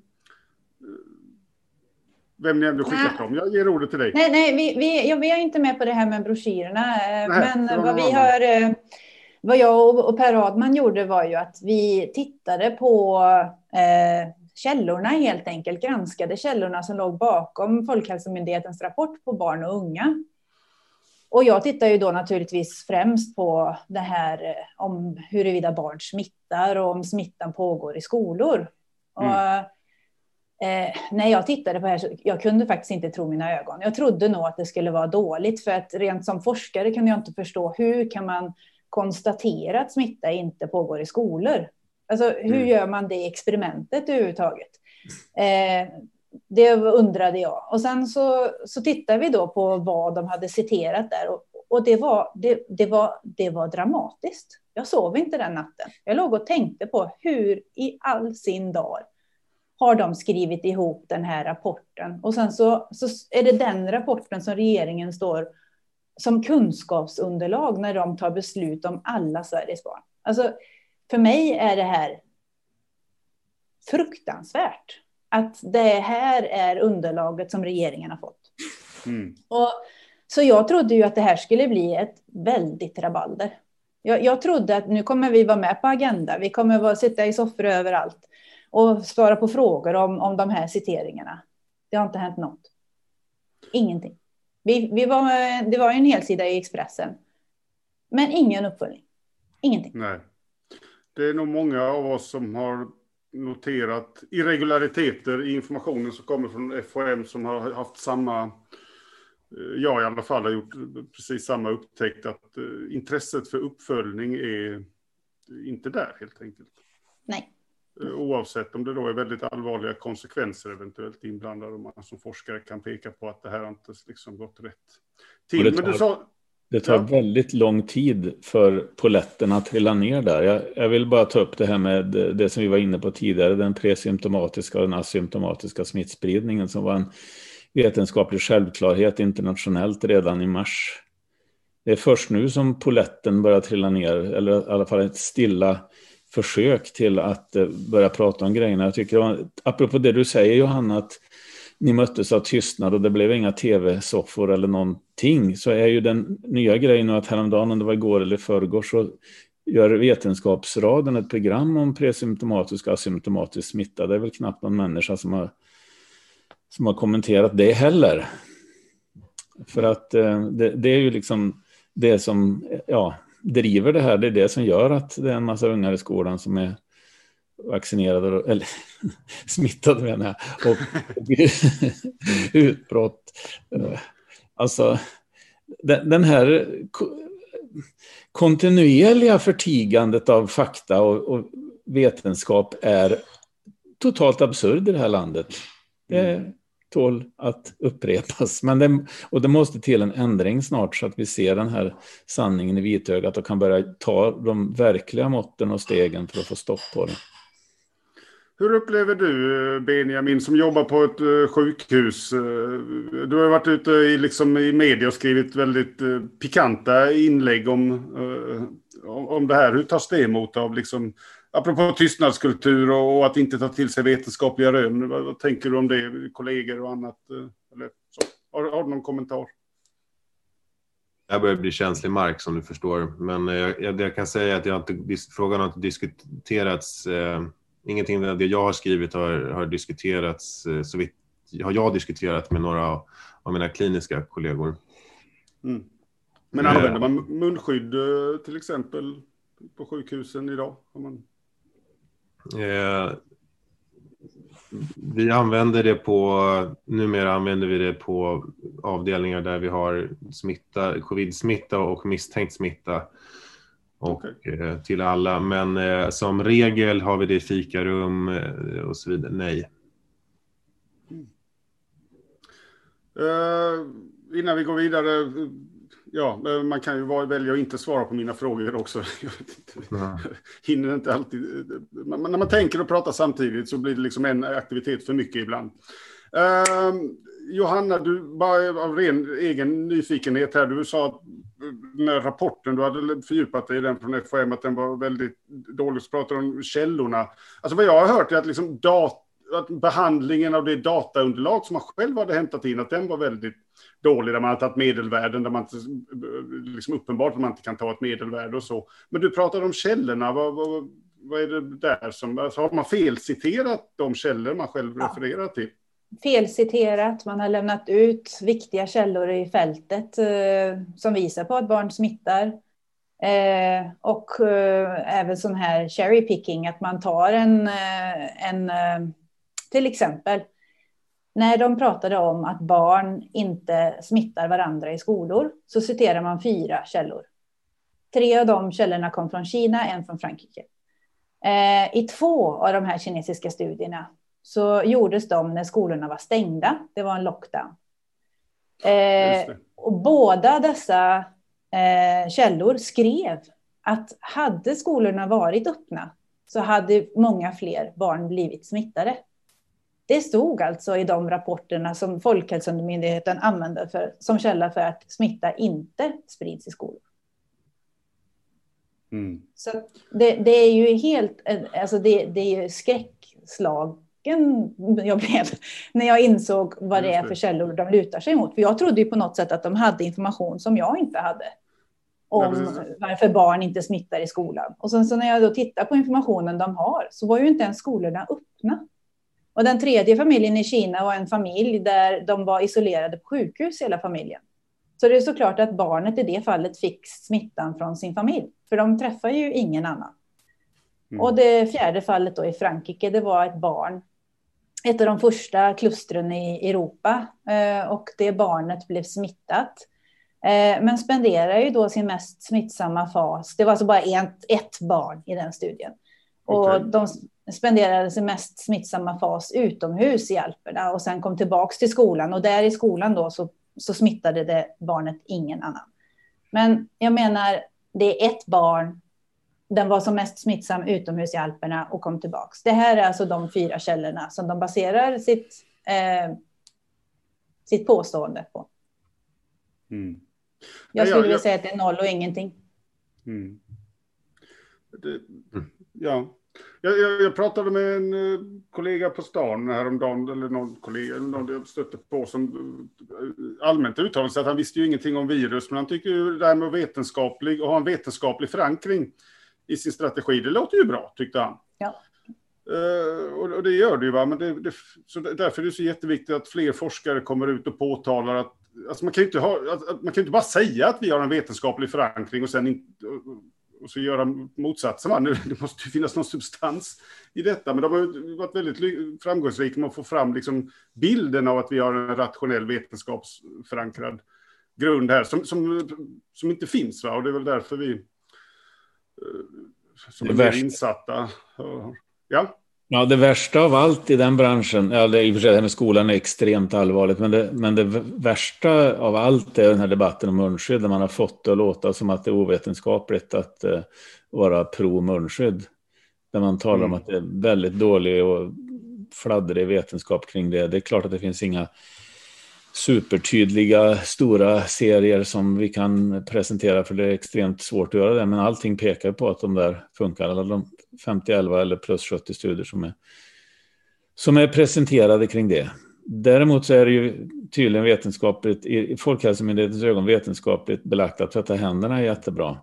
A: vem ni ändå skickat dem. Jag ger ordet till dig.
C: Nej, nej vi, vi, ja, vi är inte med på det här med broschyrerna. Eh, nej, men vad vi har, eh, vad jag och Per Adman gjorde var ju att vi tittade på eh, källorna helt enkelt, granskade källorna som låg bakom Folkhälsomyndighetens rapport på barn och unga. Och jag tittar ju då naturligtvis främst på det här eh, om huruvida barn smittar och om smittan pågår i skolor. Mm. Och, eh, när jag tittade på det här så jag kunde faktiskt inte tro mina ögon. Jag trodde nog att det skulle vara dåligt för att rent som forskare kunde jag inte förstå hur kan man konstatera att smitta inte pågår i skolor? Alltså hur mm. gör man det experimentet överhuvudtaget? Eh, det undrade jag. Och sen så, så tittade vi då på vad de hade citerat där. Och, och det, var, det, det, var, det var dramatiskt. Jag sov inte den natten. Jag låg och tänkte på hur i all sin dag har de skrivit ihop den här rapporten. Och sen så, så är det den rapporten som regeringen står som kunskapsunderlag när de tar beslut om alla Sveriges barn. Alltså, för mig är det här fruktansvärt att det här är underlaget som regeringen har fått. Mm. Och, så jag trodde ju att det här skulle bli ett väldigt rabalder. Jag, jag trodde att nu kommer vi vara med på Agenda. Vi kommer vara, sitta i soffor överallt och svara på frågor om, om de här citeringarna. Det har inte hänt något. Ingenting. Vi, vi var, det var en helsida i Expressen. Men ingen uppföljning. Ingenting.
A: Nej. Det är nog många av oss som har noterat irregulariteter i informationen som kommer från FHM som har haft samma, eh, jag i alla fall har gjort precis samma upptäckt att eh, intresset för uppföljning är inte där helt enkelt.
C: Nej.
A: Eh, oavsett om det då är väldigt allvarliga konsekvenser eventuellt inblandade och man som forskare kan peka på att det här inte liksom gått rätt till. Men du sa,
D: det tar ja. väldigt lång tid för poletten att trilla ner där. Jag, jag, vill bara ta upp det här med det som vi var inne på tidigare, den presymptomatiska och den asymptomatiska smittspridningen som var en vetenskaplig självklarhet internationellt redan i mars det är först nu som poletten börjar trilla ner, eller i alla fall ett stilla försök till att eh, börja prata om grejerna. Jag tycker, apropå det du säger Johanna, att ni möttes av tystnad och det blev inga tv-soffor eller någonting, så är ju den nya grejen att häromdagen, om det var igår eller förrgår, så gör Vetenskapsraden ett program om presymptomatisk och asymptomatisk smitta. Det är väl knappt någon människa som har, som har kommenterat det heller. För att eh, det, det, är ju liksom det som ja, driver det här. Det är det som gör att det är en massa ungar i skolan som är vaccinerade, eller smittade menar jag, och, och utbrott. Alltså, den, den här kontinuerliga förtigandet av fakta och, och, vetenskap är totalt absurd i det här landet. Det mm. tål att upprepas. Men det, och det måste till en ändring snart så att vi ser den här sanningen i vitögat och kan börja ta de verkliga måtten och stegen för att få stopp på det.
A: Hur upplever du, Benjamin, som jobbar på ett eh, sjukhus? Eh, du har varit ute i, liksom, i media och skrivit väldigt eh, pikanta inlägg om, om det här. Hur tas det emot av, liksom, apropå tystnadskultur och, att inte ta till sig vetenskapliga rön? Vad, vad, tänker du om det, kollegor och annat? Eller, så. Har, har, du någon kommentar?
B: Jag börjar bli känslig mark som du förstår, men jag, jag kan säga att jag inte, frågan har inte diskuterats ingenting av det jag har skrivit har, har diskuterats, eh, så vitt har jag diskuterat med några av mina kliniska kollegor.
A: Mm. Men eh. använder man munskydd eh, till exempel på sjukhusen idag? Man...
B: Eh, vi använder det på, numera använder vi det på avdelningar där vi har smitta, covid-smitta och misstänkt smitta och okay. Eh, till alla. Men eh, som regel har vi det i fikarum eh, och så vidare. Nej. Mm.
A: Innan vi går vidare, ja, man kan ju välja att inte svara på mina frågor också. Jag hinner inte alltid. Men när man tänker och pratar samtidigt så blir det liksom en aktivitet för mycket ibland. Johanna, du bara av ren egen nyfikenhet här, du sa att den här rapporten, du hade fördjupat dig i den från FHM, att den var väldigt dålig. Så pratar om källorna. Alltså vad jag har hört är att, liksom dat att behandlingen av det dataunderlag som man själv hade hämtat in, att den var väldigt dålig, där man har tagit medelvärden, där man inte, liksom uppenbart att man inte kan ta ett medelvärde och så. Men du pratade om källorna, vad, vad, vad är det där som, alltså har man felciterat de källor man själv refererar till?
C: Felciterat, man har lämnat ut viktiga källor i fältet eh, som visar på att barn smittar. Eh, och eh, även sån här cherry picking, att man tar en, eh, en eh, till exempel, när de pratade om att barn inte smittar varandra i skolor, så citerar man fyra källor. Tre av de källorna kom från Kina, en från Frankrike. Eh, I två av de här kinesiska studierna så gjordes de när skolorna var stängda. Det var en lockdown. Eh, och båda dessa eh, källor skrev att hade skolorna varit öppna så hade många fler barn blivit smittade. Det stod alltså i de rapporterna som Folkhälsomyndigheten använde för, som källa för att smitta inte sprids i skolor. Mm. Så det, det, är ju helt, alltså det, det är ju skräckslag chocken jag blev när jag insåg vad det är för källor de lutar sig mot. För jag trodde ju på något sätt att de hade information som jag inte hade. Om varför barn inte smittar i skolan. Och sen så när jag då tittar på informationen de har så var ju inte ens skolorna öppna. Och den tredje familjen i Kina var en familj där de var isolerade på sjukhus hela familjen. Så det är såklart att barnet i det fallet fick smittan från sin familj. För de träffar ju ingen annan. Mm. Och det fjärde fallet då i Frankrike, det var ett barn ett av de första klustren i Europa eh, och det barnet blev smittat. Eh, men spenderar ju då sin mest smittsamma fas. Det var alltså bara ett, ett barn i den studien. Okay. Och de spenderade sin mest smittsamma fas utomhus i Alperna och sen kom tillbaks till skolan och där i skolan då så, så smittade det barnet ingen annan. Men jag menar, det är ett barn den var som mest smittsam utomhus i Alperna och kom tillbaks. Det här är alltså de fyra källorna som de baserar sitt, eh, sitt påstående på.
A: Mm.
C: Jag skulle vilja säga att det är noll och ingenting. Mm.
A: Det, ja. Jag, jag, jag, pratade med en uh, kollega på stan häromdagen, eller någon kollega, eller någon jag stötte på som uh, allmänt uttalade sig att han visste ju ingenting om virus, men han tycker ju det här med vetenskaplig, och ha en vetenskaplig förankring i sin strategi, det låter ju bra, tyckte han.
C: Ja.
A: Uh, och, och, det gör det ju, va? men det, det, så därför är det så jätteviktigt att fler forskare kommer ut och påtalar att alltså man, kan ju inte ha, att, man kan inte bara säga att vi har en vetenskaplig förankring och sen inte och så göra motsatsen. Det måste ju finnas någon substans i detta, men de har varit väldigt framgångsrika med att få fram liksom bilden av att vi har en rationell vetenskapsförankrad grund här, som, som, som inte finns. Va? Och det är väl därför vi som är mer insatta. Ja.
D: Ja, det värsta av allt i den branschen, ja, det, i och för sig det här med skolan är extremt allvarligt, men det, men det värsta av allt är den här debatten om munskydd, där man har fått det att låta som att det är ovetenskapligt att uh, vara pro munskydd. Där man talar mm. om att det är väldigt dålig och fladdrig vetenskap kring det. Det är klart att det finns inga supertydliga stora serier som vi kan presentera, för det är extremt svårt att göra det, men allting pekar på att de där funkar. Alla de 50, 11 eller plus 70 studier som är, som är presenterade kring det. Däremot så är det ju tydligen vetenskapligt, i Folkhälsomyndighetens ögon vetenskapligt belagt att tvätta händerna är jättebra.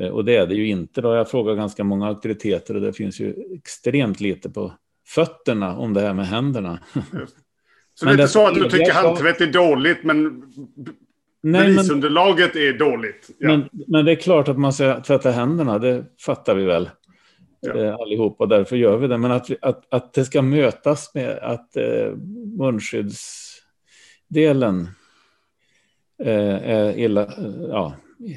D: Eh, och det är det ju inte. Då jag frågar ganska många auktoriteter och det finns ju extremt lite på fötterna om det här med händerna.
A: Så men det är inte så att du tycker handtvätt är dåligt, men Nej, bevisunderlaget men, är dåligt.
D: Ja. Men, men, det är klart att man ska tvätta händerna, det fattar vi väl ja. eh, allihop och därför gör vi det. Men att, att, att det ska mötas med att eh, munskyddsdelen eh, är illa, ja,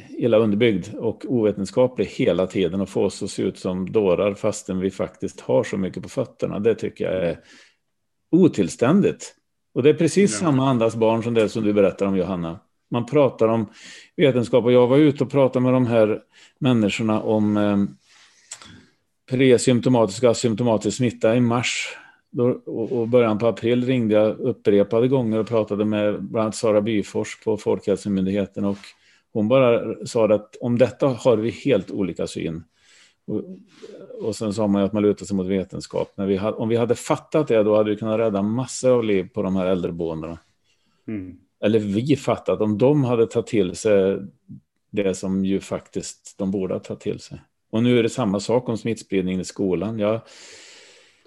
D: illa underbyggd och ovetenskaplig hela tiden och få oss att se ut som dårar fastän vi faktiskt har så mycket på fötterna. Det tycker jag är otillständigt. Och det är precis ja. samma andas barn som det som du berättar om Johanna. Man pratar om vetenskap och jag var ute och pratade med de här människorna om eh, presymptomatisk och asymptomatisk smitta i mars. Då, och, början på april ringde jag upprepade gånger och pratade med bland annat Sara Byfors på Folkhälsomyndigheten och hon bara sa att om detta har vi helt olika syn. Och, och sen sa man ju att man lutar sig mot vetenskap. Men vi hade, om vi hade fattat det, då hade vi kunnat rädda massor av liv på de här äldreboendena. Mm. Eller vi fattat, om de hade tagit till sig det som ju faktiskt de borde ha tagit till sig. Och nu är det samma sak om smittspridningen i skolan. Jag,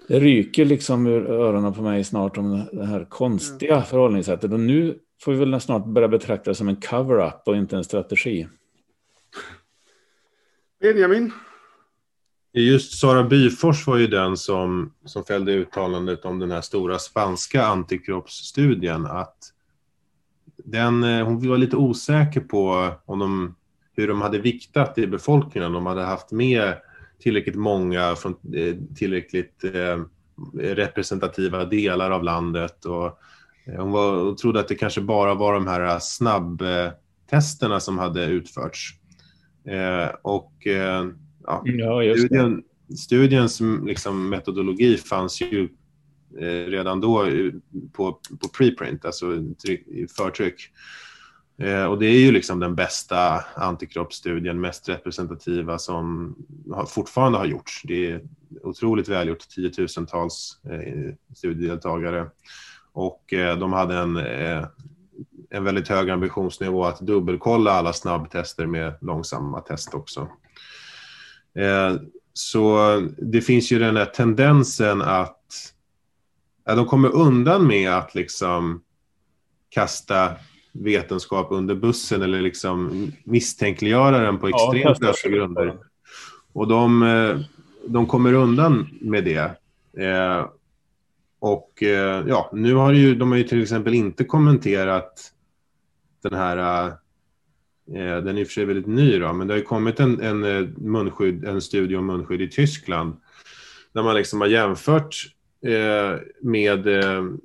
D: det ryker liksom ur öronen på mig snart om det här konstiga mm. förhållningssättet. Och nu får vi väl snart börja betrakta det som en cover-up och inte en strategi.
A: Benjamin?
B: Just Sara Byfors var ju den som, som fällde uttalandet om den här stora spanska antikroppsstudien. Att den, eh, hon var lite osäker på om de, hur de hade viktat i befolkningen. Om de hade haft med tillräckligt många från eh, tillräckligt eh, representativa delar av landet. Och hon, var, hon trodde att det kanske bara var de här snabbtesterna som hade utförts. och ja, ja studien, studiens liksom, metodologi fanns ju eh, redan då på, på preprint, alltså i förtryck. Eh, och det är ju liksom den bästa antikroppsstudien, mest representativa som har, fortfarande har gjorts. Det är otroligt välgjort, tiotusentals eh, studiedeltagare. Och eh, de hade en, eh, en väldigt hög ambitionsnivå att dubbelkolla alla snabbtester med långsamma test också. Eh, så det finns ju den här tendensen att ja, de kommer undan med att liksom kasta vetenskap under bussen eller liksom misstänkliggöra den på extremt ja, lösa grunder. Och de, eh, de kommer undan med det. Eh, och eh, ja, nu har ju, de har ju till exempel inte kommenterat den här den är i och för sig väldigt ny då, men det har ju kommit en, en, eh, munskydd, en studie om munskydd i Tyskland där man liksom har jämfört eh, med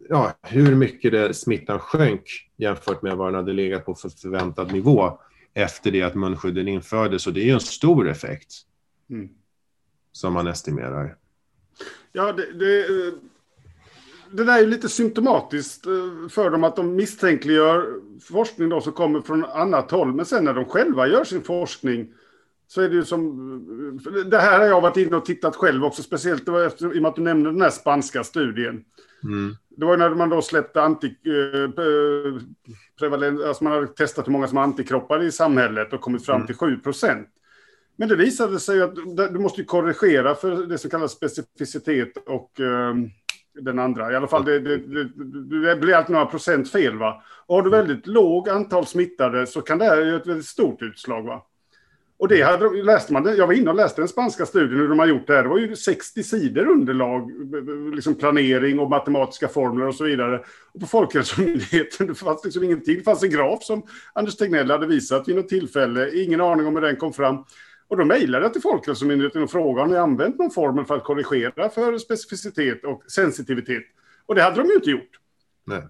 B: ja, hur mycket det, smittan sjönk jämfört med vad den hade legat på för förväntad nivå efter det att munskydden infördes. Och det är ju en stor effekt mm. som man estimerar.
A: Ja, det, det, det där är lite symptomatiskt eh, för dem att de misstänkliggör forskning då som kommer från annat håll. Men sen när de själva gör sin forskning så är det ju som... Det här har jag varit inne och tittat själv också, speciellt efter, i och med att du nämnde den här spanska studien. Mm. Det var när man då släppte anti, eh, alltså man hade testat hur många som har antikroppar i samhället och kommit fram mm. till 7 procent. Men det visade sig att du måste korrigera för det som kallas specificitet och eh, den andra. I alla fall, det, det, det, det blir alltid några procent fel. Va? Och har du väldigt låg antal smittade så kan det här göra ett väldigt stort utslag. Va? Och det hade, läste man, jag var inne och läste den spanska studien hur de har gjort det här. Det var ju 60 sidor underlag, liksom planering och matematiska formler och så vidare. Och på Folkhälsomyndigheten det fanns liksom ingenting. Det fanns en graf som Anders Tegnell hade visat vid något tillfälle. Ingen aning om hur den kom fram. Och då mejlade jag till Folkhälsomyndigheten och frågade om ni använt någon formel för att korrigera för specificitet och sensitivitet. Och det hade de ju inte gjort. Nej.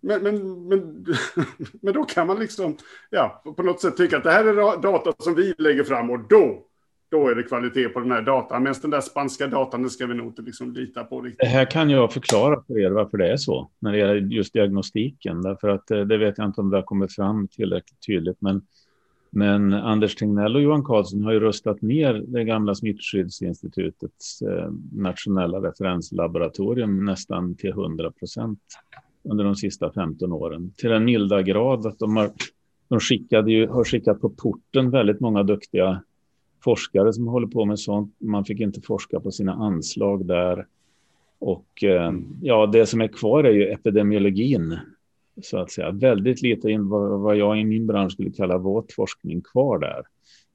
A: Men, men, men, men då kan man liksom, ja, på något sätt tycka att det här är data som vi lägger fram och då, då är det kvalitet på den här datan. Medan den där spanska datan, den ska vi nog inte liksom lita på. Riktigt.
D: Det här kan jag förklara för er varför det är så, när det gäller just diagnostiken. Därför att eh, det vet jag inte om det har kommit fram tillräckligt tydligt. Men, men Anders Tegnell och Johan Karlsson har ju röstat ner det gamla Smittskyddsinstitutets eh, nationella referenslaboratorium nästan till 100 procent under de sista 15 åren. Till den milda grad att de har, de skickade ju, har skickat på porten väldigt många duktiga forskare som håller på med sånt. Man fick inte forska på sina anslag där. Och eh, ja, det som är kvar är ju epidemiologin, så att säga. Väldigt lite in vad, vad jag i min bransch skulle kalla våt forskning kvar där.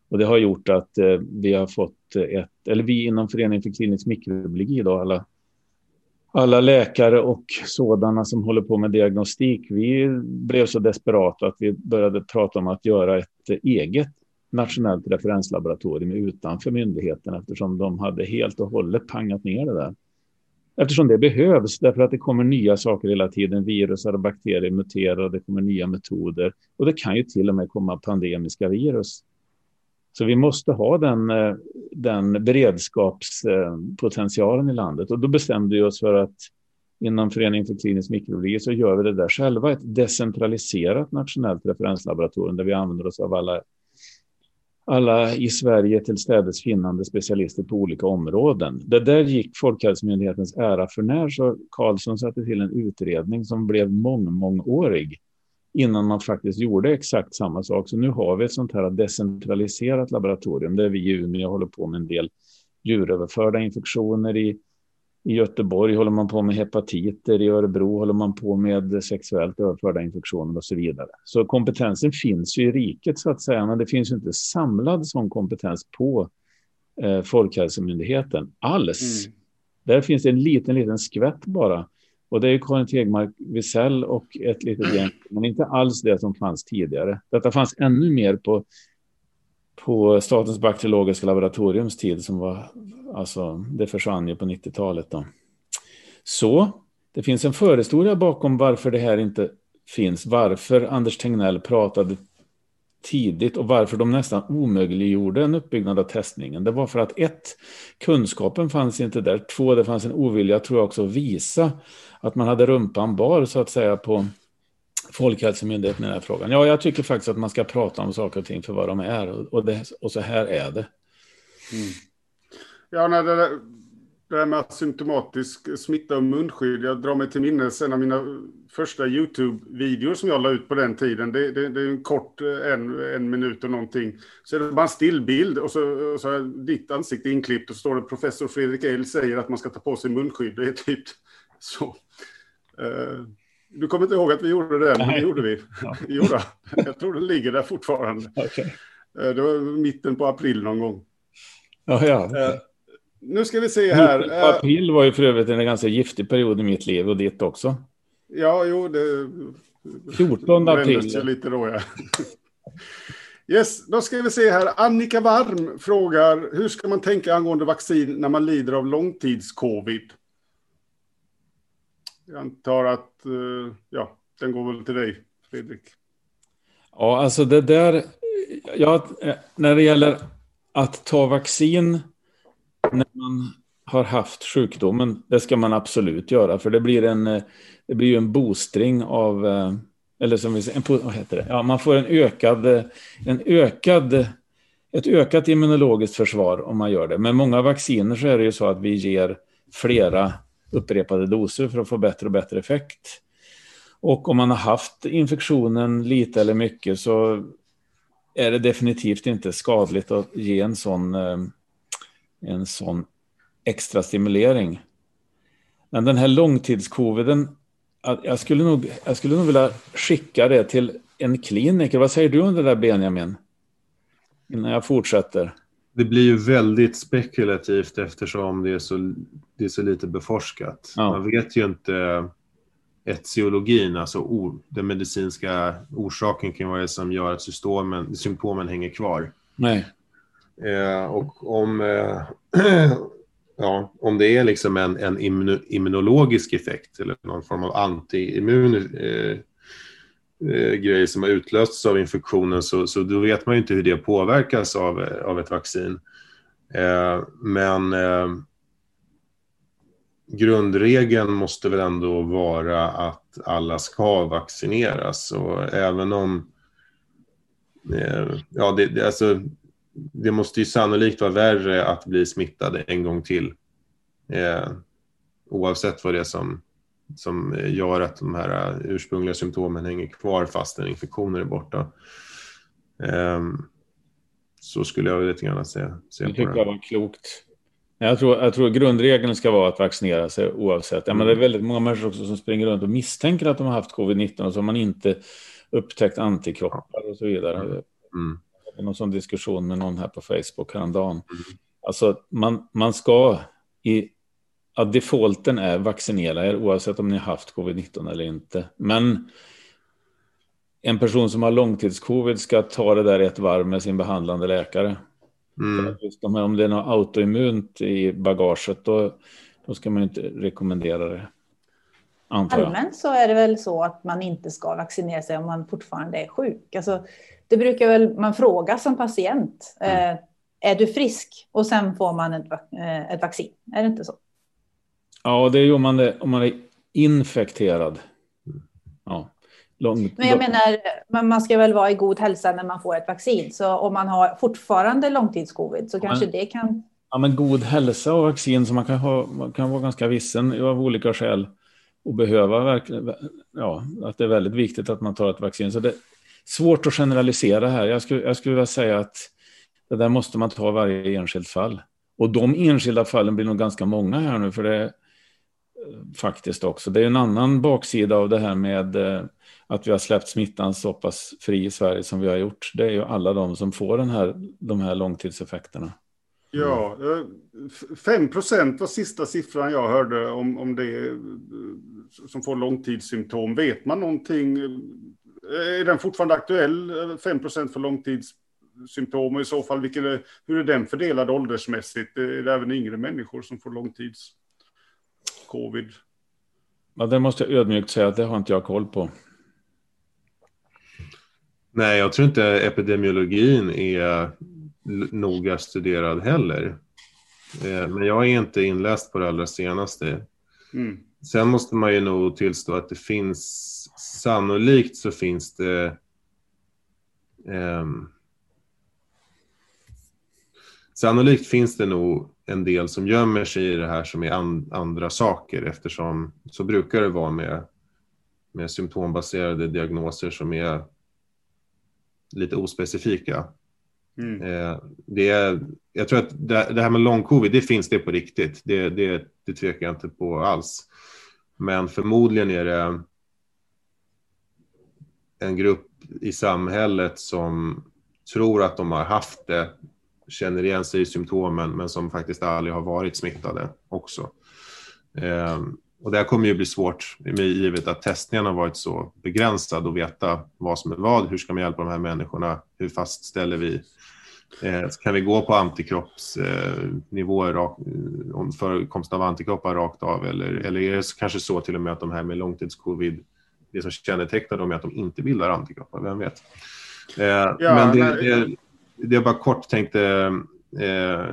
D: Och det har gjort att eh, vi har fått ett, eller vi inom Föreningen för klinisk mikrobiologi, då, alla alla läkare och sådana som håller på med diagnostik, vi blev så desperata att vi började prata om att göra ett eget nationellt referenslaboratorium utanför myndigheten eftersom de hade helt och hållet pangat ner det där. Eftersom det behövs, därför att det kommer nya saker hela tiden. Virus och bakterier muterar och det kommer nya metoder. Och det kan ju till och med komma pandemiska virus. Så vi måste ha den, eh, den beredskapspotentialen i landet. Och då bestämde vi oss för att inom Föreningen för klinisk mikrobiologi så gör vi det där själva. Ett decentraliserat nationellt referenslaboratorium där vi använder oss av alla, alla i Sverige till städes finnande specialister på olika områden. Det där gick Folkhälsomyndighetens ära för när så Karlsson satte till en utredning som blev mång, mångårig innan man faktiskt gjorde exakt samma sak. Så nu har vi ett sånt här decentraliserat laboratorium där vi i Umeå håller på med en del djuröverförda infektioner. I, i Göteborg håller man på med hepatiter, i Örebro håller man på med sexuellt överförda infektioner och så vidare. Så kompetensen finns ju i riket så att säga, men det finns ju inte samlad sån kompetens på eh, Folkhälsomyndigheten alls. Mm. Där finns det en liten, liten skvätt bara och det är Karin Tegmark Wisell och ett litet gäng, men inte alls det som fanns tidigare. Detta fanns ännu mer på, på Statens bakteriologiska laboratoriums tid som var, alltså det försvann ju på 90-talet då. Så det finns en förhistoria bakom varför det här inte finns, varför Anders Tegnell pratade tidigt och varför de nästan omöjliggjorde en uppbyggnad av testningen. Det var för att ett, kunskapen fanns inte där. Två, det fanns en ovilja, tror jag också, att visa att man hade rumpan bar så att säga på Folkhälsomyndigheten i den här frågan. Ja, jag tycker faktiskt att man ska prata om saker och ting för vad de är och, det, och så här är det. Mm.
A: Ja, när det, det här med symptomatisk smitta och munskydd. Jag drar mig till minnes en av mina första YouTube-videor som jag la ut på den tiden. Det, det, det är en kort, eh, en, en minut och någonting. Så är det bara en stillbild och så, och så är ditt ansikte inklippt och så står det professor Fredrik Ehl säger att man ska ta på sig munskydd. Det är typ så. Uh, du kommer inte ihåg att vi gjorde det, men det gjorde vi. Ja. jo, jag tror den ligger där fortfarande. Okay. Uh, det var mitten på april någon gång.
D: Ja, ja. Uh,
A: nu ska vi se här.
D: April var ju för övrigt en ganska giftig period i mitt liv och ditt också.
A: Ja, jo, det...
D: 14 april.
A: lite då, ja. Yes, då ska vi se här. Annika Varm frågar, hur ska man tänka angående vaccin när man lider av långtidscovid? Jag antar att, eh, ja, den går väl till dig, Fredrik.
D: Ja, alltså det där, ja, eh, när det gäller att ta vaccin när man har haft sjukdomen. Det ska man absolut göra, för det blir en, eh, det blir ju en boostring av, eller som vi säger, en, vad heter det? Ja, man får en ökad, en ökad, ett ökat immunologiskt försvar om man gör det. Med många vacciner så är det ju så att vi ger flera upprepade doser för att få bättre och bättre effekt. Och om man har haft infektionen lite eller mycket så är det definitivt inte skadligt att ge en sån, eh, en sån extra stimulering. Men den här långtidscoviden, jag skulle, nog, jag skulle nog vilja skicka det till en kliniker. Vad säger du om det där Benjamin? Innan jag fortsätter.
B: Det blir ju väldigt spekulativt eftersom det är så, det är så lite beforskat. Ja. Man vet ju inte etiologin, alltså or, den medicinska orsaken kan vara det som gör att symptomen, symptomen hänger kvar.
D: Nej.
B: Eh, och om, eh, ja, om det är liksom en, en immunologisk effekt eller någon form av antiimmun eh, eh, som har utlösts av infektionen så, så då vet man ju inte hur det påverkas av, av ett vaccin. Eh, men eh, grundregeln måste väl ändå vara att alla ska vaccineras. Och även om... Eh, ja, det, det, alltså, det måste ju sannolikt vara värre att bli smittad en gång till. Eh, oavsett vad det är som, som gör att de här ursprungliga symptomen hänger kvar fast en infektion är borta. Eh, så skulle jag lite grann se, se
D: på det. Det tycker jag var klokt. Jag tror, jag tror grundregeln ska vara att vaccinera sig oavsett. Ja, men det är väldigt många människor också som springer runt och misstänker att de har haft covid-19 och så har man inte upptäckt antikroppar och så vidare. Mm. Jag hade någon sån diskussion med någon här på Facebook häromdagen. Mm. Alltså man, man ska i att defaulten är vaccinera er oavsett om ni har haft covid-19 eller inte. Men en person som har långtidscovid ska ta det där ett varv med sin behandlande läkare. Mm. Om det är något autoimmunt i bagaget då, då ska man inte rekommendera det.
C: Allmänt så är det väl så att man inte ska vaccinera sig om man fortfarande är sjuk. Alltså, det brukar väl man fråga som patient. Mm. Eh, är du frisk? Och sen får man ett, eh, ett vaccin. Är det inte så?
D: Ja, det är ju om man är, om man är infekterad. Ja.
C: Lång, Men jag menar, man ska väl vara i god hälsa när man får ett vaccin. Så om man har fortfarande långtidscovid så kanske men, det kan...
D: Ja, men god hälsa och vaccin så man kan, ha, man kan vara ganska vissen av olika skäl och behöva verkligen, ja, att det är väldigt viktigt att man tar ett vaccin. Så det är svårt att generalisera här. Jag skulle, jag skulle vilja säga att det där måste man ta varje enskilt fall. Och de enskilda fallen blir nog ganska många här nu, för det faktiskt också. Det är en annan baksida av det här med eh, att vi har släppt smittan så pass fri i Sverige som vi har gjort, det är ju alla de som får den här, de här långtidseffekterna.
A: Ja, 5 procent var sista siffran jag hörde om, om det eh, som får långtidssymptom. Vet man någonting? Eh, är den fortfarande aktuell, 5 procent för långtidssymptom? Och i så fall, vilken hur är den fördelad åldersmässigt? Är det även yngre människor som får långtids-covid?
D: Ja, det måste jag ödmjukt säga att det har inte jag koll på.
B: Nej, jag tror inte epidemiologin är noga studerad heller. Eh, men jag är inte inläst på det allra senaste. Mm. Sen måste man ju nog tillstå att det finns, sannolikt så finns det um, Sannolikt finns det nog en del som gömmer sig i det här som är an, andra saker eftersom så brukar det vara med, med symptombaserade diagnoser som är lite ospecifika. Mm. Eh, det är, jag tror att det, det här med lång-covid, det finns det på riktigt. Det, det, det tvekar jag inte på alls. Men förmodligen är det en grupp i samhället som tror att de har haft det, känner igen sig i symptomen, men som faktiskt aldrig har varit smittade också. Eh, och det här kommer ju bli svårt med givet att testningen har varit så begränsad och veta vad som är vad. Hur ska man hjälpa de här människorna? Hur fastställer vi? Eh, kan vi gå på antikroppsnivåer, eh, om förekomst av antikroppar rakt av? Eller, eller är det kanske så till och med att de här med långtidscovid, det som kännetecknar dem är att de inte bildar antikroppar? Vem vet? Eh, ja, men det, det, det jag bara kort tänkte eh,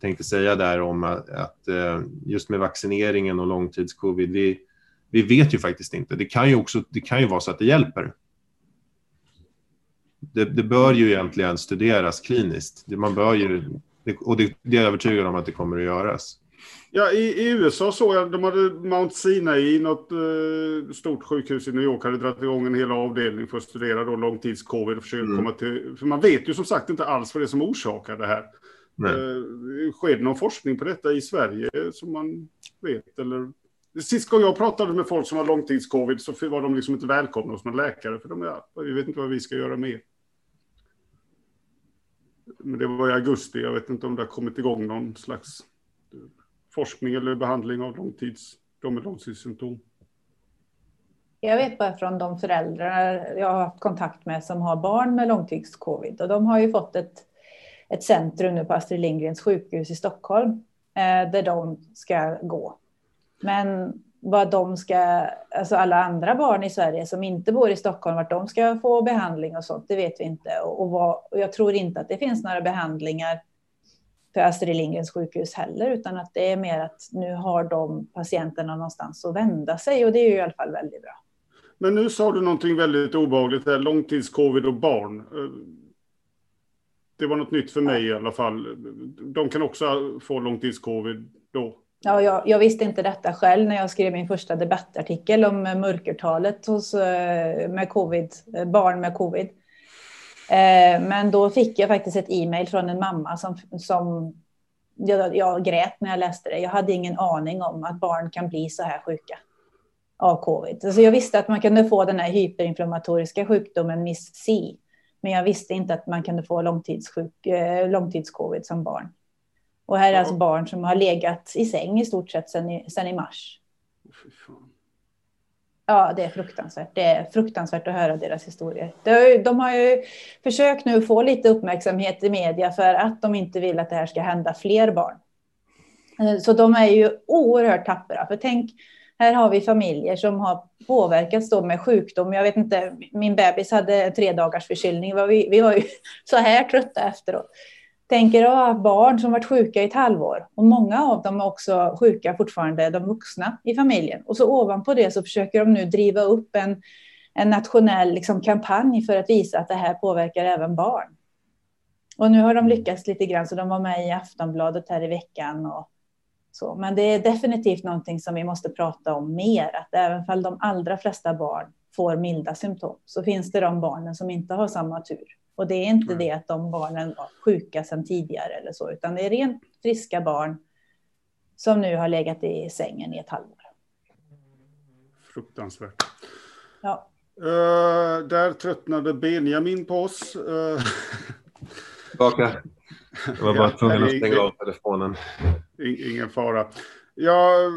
B: tänkte säga där om att, att eh, just med vaccineringen och långtidscovid, vi, vi vet ju faktiskt inte. Det kan ju också det kan ju vara så att det hjälper. Det, det bör ju egentligen studeras kliniskt. Det, man bör ju, och det, det är jag övertygad om att det kommer att göras.
A: Ja, i, i, USA såg jag, de hade Mount Sinai, något eh, stort sjukhus i New York, hade dragit igång en hel avdelning för att studera då långtidscovid och försöka mm. komma till, för man vet ju som sagt inte alls vad det är som orsakar det här. Eh, sker det någon forskning på detta i Sverige som man vet? Eller? Sist gång jag pratade med folk som har långtidscovid så var de liksom inte välkomna hos någon läkare, för de är, vi vet inte vad vi ska göra med. Men det var i augusti, jag vet inte om det har kommit igång någon slags forskning eller behandling av långtids, de med långtidssymptom?
C: Jag vet bara från de föräldrar jag har haft kontakt med som har barn med långtidscovid och de har ju fått ett, ett centrum nu på Astrid Lindgrens sjukhus i Stockholm eh, där de ska gå. Men vad de ska, alltså alla andra barn i Sverige som inte bor i Stockholm, vart de ska få behandling och sånt, det vet vi inte. Och, och, vad, och jag tror inte att det finns några behandlingar för Astrid Lindgrens sjukhus heller, utan att det är mer att nu har de patienterna någonstans att vända sig och det är ju i alla fall väldigt bra.
A: Men nu sa du någonting väldigt obehagligt här, långtidscovid och barn. Det var något nytt för mig i alla fall. De kan också få långtidscovid då?
C: Ja, jag, jag, visste inte detta själv när jag skrev min första debattartikel om mörkertalet hos, eh, med covid, barn med covid. Eh, men då fick jag faktiskt ett e-mail från en mamma som, som jag, jag grät när jag läste det. Jag hade ingen aning om att barn kan bli så här sjuka av covid. Alltså jag visste att man kunde få den här hyperinflammatoriska sjukdomen Miss C. Men jag visste inte att man kunde få långtidssjuk, eh, långtidscovid som barn. Och här är alltså barn som har legat i säng i stort sett sedan i, sedan i mars. Ja, det är fruktansvärt. Det är fruktansvärt att höra deras historier. De har ju försökt nu få lite uppmärksamhet i media för att de inte vill att det här ska hända fler barn. Eh, så de är ju oerhört tappra. För tänk, här har vi familjer som har påverkats då med sjukdom. Jag vet inte, min bebis hade tre dagars förkylning. Vi var ju så här trötta efteråt tänker att barn som varit sjuka i ett halvår och många av dem är också sjuka fortfarande, de vuxna i familjen. Och så ovanpå det så försöker de nu driva upp en, en nationell liksom, kampanj för att visa att det här påverkar även barn. Och nu har de lyckats lite grann, så de var med i Aftonbladet här i veckan. Och så. Men det är definitivt någonting som vi måste prata om mer, att även om de allra flesta barn får milda symptom så finns det de barnen som inte har samma tur. Och det är inte det att de barnen var sjuka sedan tidigare eller så, utan det är rent friska barn som nu har legat i sängen i ett halvår.
A: Fruktansvärt. Ja. Uh, där tröttnade Benjamin på oss. Uh...
B: Tillbaka. Jag var bara tvungen att stänga av telefonen.
A: Ingen fara. Jag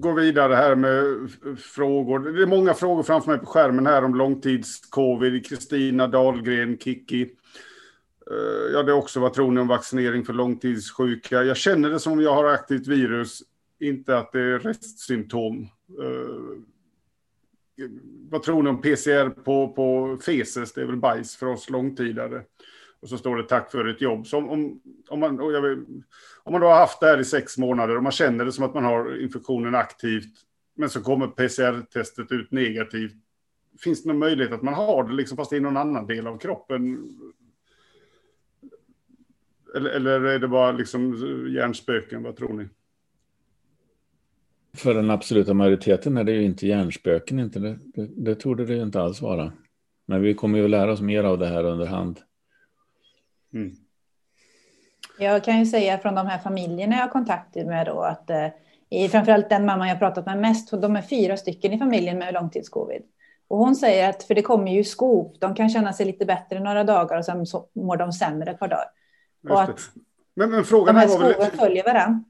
A: går vidare här med frågor. Det är många frågor framför mig på skärmen här om långtidscovid. Kristina Dahlgren, Kiki. Eh, ja, det är också vad tror ni om vaccinering för långtidssjuka? Jag känner det som om jag har aktivt virus, inte att det är restsymptom. Eh, vad tror ni om PCR på, på feses? Det är väl bajs för oss långtidare. Och så står det tack för ett jobb. Så om, om, om, man, vill, om man då har haft det här i sex månader och man känner det som att man har infektionen aktivt, men så kommer PCR-testet ut negativt. Finns det någon möjlighet att man har det, liksom, fast i någon annan del av kroppen? Eller, eller är det bara liksom hjärnspöken? Vad tror ni?
D: För den absoluta majoriteten är det ju inte hjärnspöken. Inte det, det, det torde det ju inte alls vara. Men vi kommer ju att lära oss mer av det här under hand.
C: Mm. Jag kan ju säga från de här familjerna jag har kontakt med då att eh, framförallt den mamma jag pratat med mest, de är fyra stycken i familjen med långtidscovid. Och hon säger att, för det kommer ju skop, de kan känna sig lite bättre några dagar och sen så mår de sämre ett par dagar. Och att
A: men, men frågan de här
C: skoven väl, följer varandra.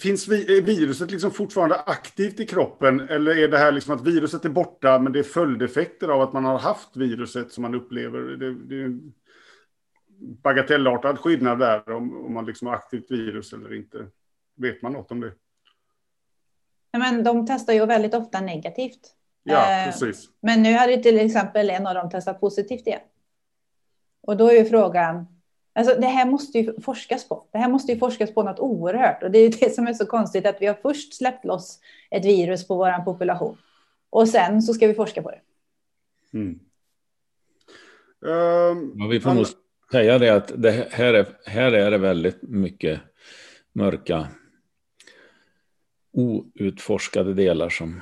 A: Finns viruset liksom fortfarande aktivt i kroppen eller är det här liksom att viruset är borta men det är följdeffekter av att man har haft viruset som man upplever? Det, det, bagatellartad skillnad där om, om man liksom har aktivt virus eller inte. Vet man något om det?
C: Men de testar ju väldigt ofta negativt.
A: Ja, eh, precis.
C: Men nu hade till exempel en av dem testat positivt igen. Och då är ju frågan, Alltså, det här måste ju forskas på. Det här måste ju forskas på något oerhört. Och det är ju det som är så konstigt att vi har först släppt loss ett virus på vår population. Och sen så ska vi forska på det. Mm.
D: Um, ja, vi får nog säga det att det här, är, här är det väldigt mycket mörka outforskade delar som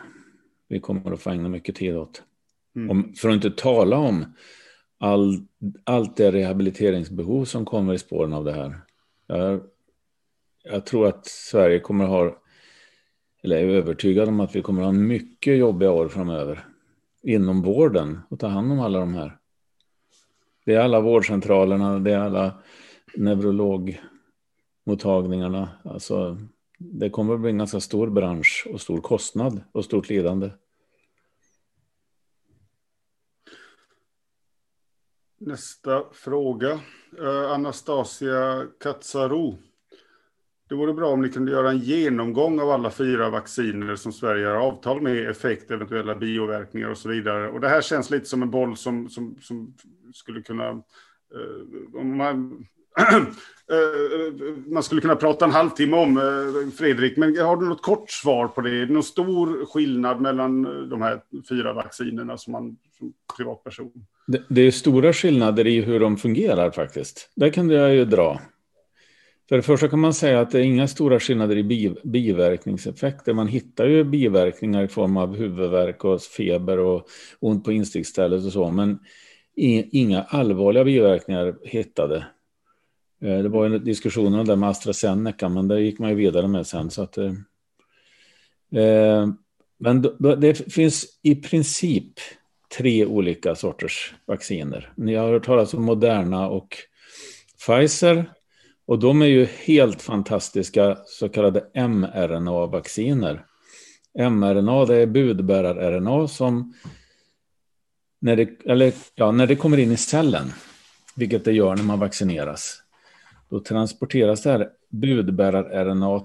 D: vi kommer att få ägna mycket tid åt. Mm. Om, för att inte tala om all, allt det rehabiliteringsbehov som kommer i spåren av det här. Jag, jag tror att Sverige kommer att ha, eller är övertygad om att vi kommer att ha mycket jobbiga år framöver inom vården och ta hand om alla de här. Det är alla vårdcentralerna, det är alla neurologmottagningarna. Alltså, det kommer att bli en ganska stor bransch och stor kostnad och stort lidande.
A: Nästa fråga. Eh, Anastasia Katsaro. Det vore bra om ni kunde göra en genomgång av alla fyra vacciner som Sverige har avtal med, effekt, eventuella bioverkningar och så vidare. Och det här känns lite som en boll som, som, som skulle kunna... Eh, om man, eh, eh, man skulle kunna prata en halvtimme om, eh, Fredrik, men har du något kort svar på det? Är det någon stor skillnad mellan de här fyra vaccinerna som man som privatperson?
D: Det, det är stora skillnader i hur de fungerar faktiskt. Där kan jag ju dra. För det första kan man säga att det är inga stora skillnader i biverkningseffekter. Man hittar ju biverkningar i form av huvudvärk och feber och ont på instickstället och så. Men inga allvarliga biverkningar hittade. Eh, det var en diskussion om det med AstraZeneca, men det gick man ju vidare med sen. Så att, eh, eh men det finns i princip tre olika sorters vacciner. Ni har hört talas om Moderna och Pfizer. Och de är ju helt fantastiska så kallade mRNA-vacciner. mRNA det är budbärar-RNA som när det, eller, ja, när det kommer in i cellen, vilket det gör när man vaccineras, då transporteras det här budbärar-RNA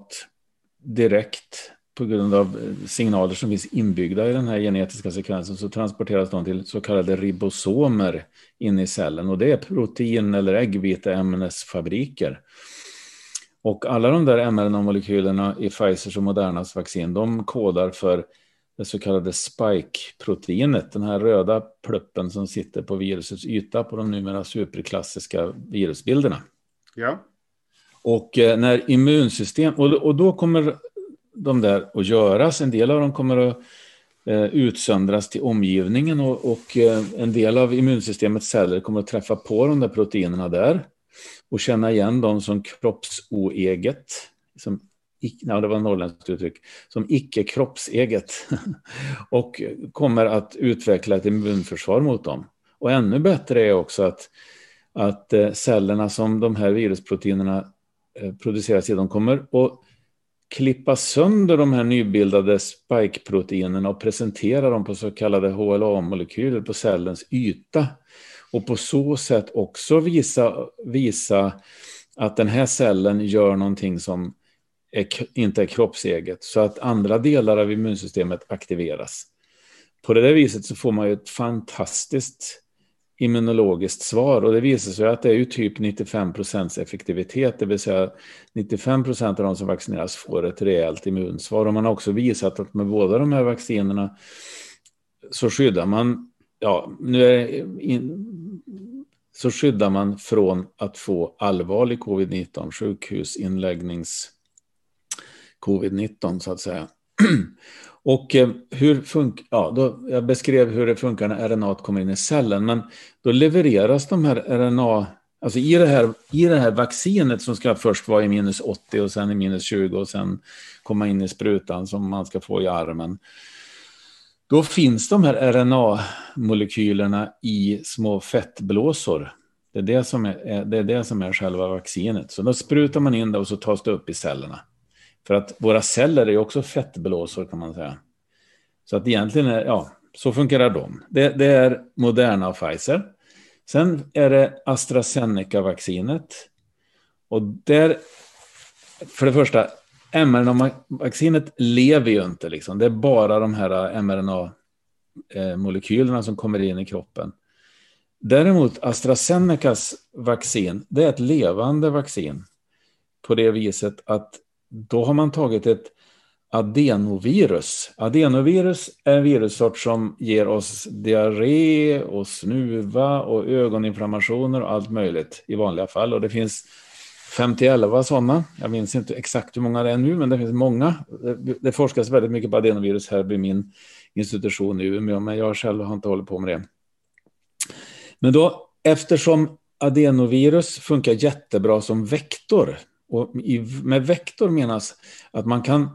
D: direkt på grund av eh, signaler som finns inbyggda i den här genetiska sekvensen så transporteras de till så kallade ribosomer in i cellen och det är protein eller äggviteämnesfabriker. Och alla de där mRNA-molekylerna i Pfizers och Modernas vaccin, de kodar för det så kallade spike-proteinet, den här röda pluppen som sitter på virusets yta på de numera superklassiska virusbilderna.
A: Ja.
D: Och eh, när immunsystem, och då kommer de där att göras. En del av dem kommer att eh, utsöndras till omgivningen och, och eh, en del av immunsystemets celler kommer att träffa på de där proteinerna där och känna igen dem som kroppsoeget, som, ja, det var norrländskt uttryck, som icke kroppseget och kommer att utveckla ett immunförsvar mot dem. Och ännu bättre är också att, att eh, cellerna som de här virusproteinerna eh, produceras i, de kommer att klippa sönder de här nybildade spike-proteinerna och presentera dem på så kallade HLA-molekyler på cellens yta. Och på så sätt också visa, visa att den här cellen gör någonting som är, inte är kroppseget, så att andra delar av immunsystemet aktiveras. På det där viset så får man ju ett fantastiskt immunologiskt svar och det visar sig att det är ju typ 95 procents effektivitet, det vill säga 95 procent av de som vaccineras får ett rejält immunsvar. Och man har också visat att med båda de här vaccinerna så skyddar man, ja, nu är in, så skyddar man från att få allvarlig covid-19, sjukhusinläggnings covid-19 så att säga. Och eh, hur funkar, ja, då, jag beskrev hur det funkar när RNA kommer in i cellen, men då levereras de här RNA, alltså i det här, i det här vaccinet som ska först vara i minus 80 och sen i minus 20 och sen komma in i sprutan som man ska få i armen. Då finns de här RNA-molekylerna i små fettblåsor. Det är det, som är, det är det som är själva vaccinet. Så då sprutar man in det och så tas det upp i cellerna. För att våra celler är också fettblåsor kan man säga. Så att egentligen är, ja, så fungerar de. Det, det är Moderna och Pfizer. Sen är det AstraZeneca-vaccinet. Och där, för det första, mRNA-vaccinet lever ju inte. Liksom. Det är bara de här eh, mRNA-molekylerna eh, som kommer in i kroppen. Däremot AstraZenecas vaccin, det är ett levande vaccin. På det viset att då har man tagit ett adenovirus. Adenovirus är en virussort som ger oss diarré och snuva och ögoninflammationer och allt möjligt i vanliga fall. Och det finns 50 sådana. Jag minns inte exakt hur många det är nu, men det finns många. Det forskas väldigt mycket på adenovirus här vid min institution i Umeå, men jag själv har inte hållit på med det. Men då, eftersom adenovirus funkar jättebra som vektor, och med vektor menas att man kan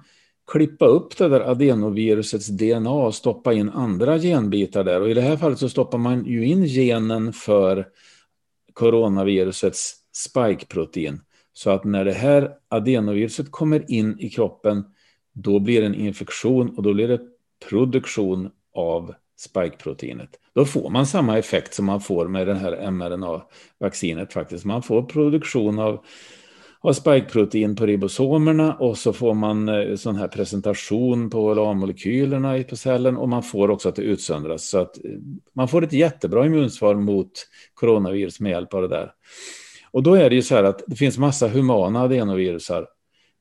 D: klippa upp det där adenovirusets DNA och stoppa in andra genbitar där. Och i det här fallet så stoppar man ju in genen för coronavirusets spikeprotein. Så att när det här adenoviruset kommer in i kroppen, då blir det en infektion och då blir det produktion av spikeproteinet. Då får man samma effekt som man får med det här mRNA-vaccinet faktiskt. Man får produktion av, har spikeprotein på ribosomerna och så får man eh, sån här presentation på LA-molekylerna på cellen och man får också att det utsöndras. Så att eh, man får ett jättebra immunsvar mot coronavirus med hjälp av det där. Och då är det ju så här att det finns massa humana adenovirusar.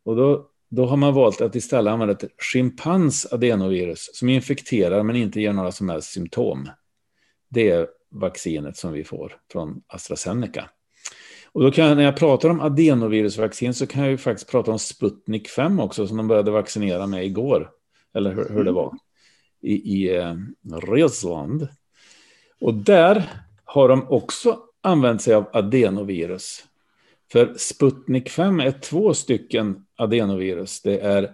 D: Och då, då har man valt att istället använda ett schimpans adenovirus som infekterar men inte ger några som helst symptom. Det är vaccinet som vi får från AstraZeneca. Och då kan jag, när jag pratar om adenovirusvaccin så kan jag ju faktiskt prata om Sputnik 5 också som de började vaccinera med igår. Eller hur, hur det var. I, i eh, Ryssland. Och där har de också använt sig av adenovirus. För Sputnik 5 är två stycken adenovirus. Det är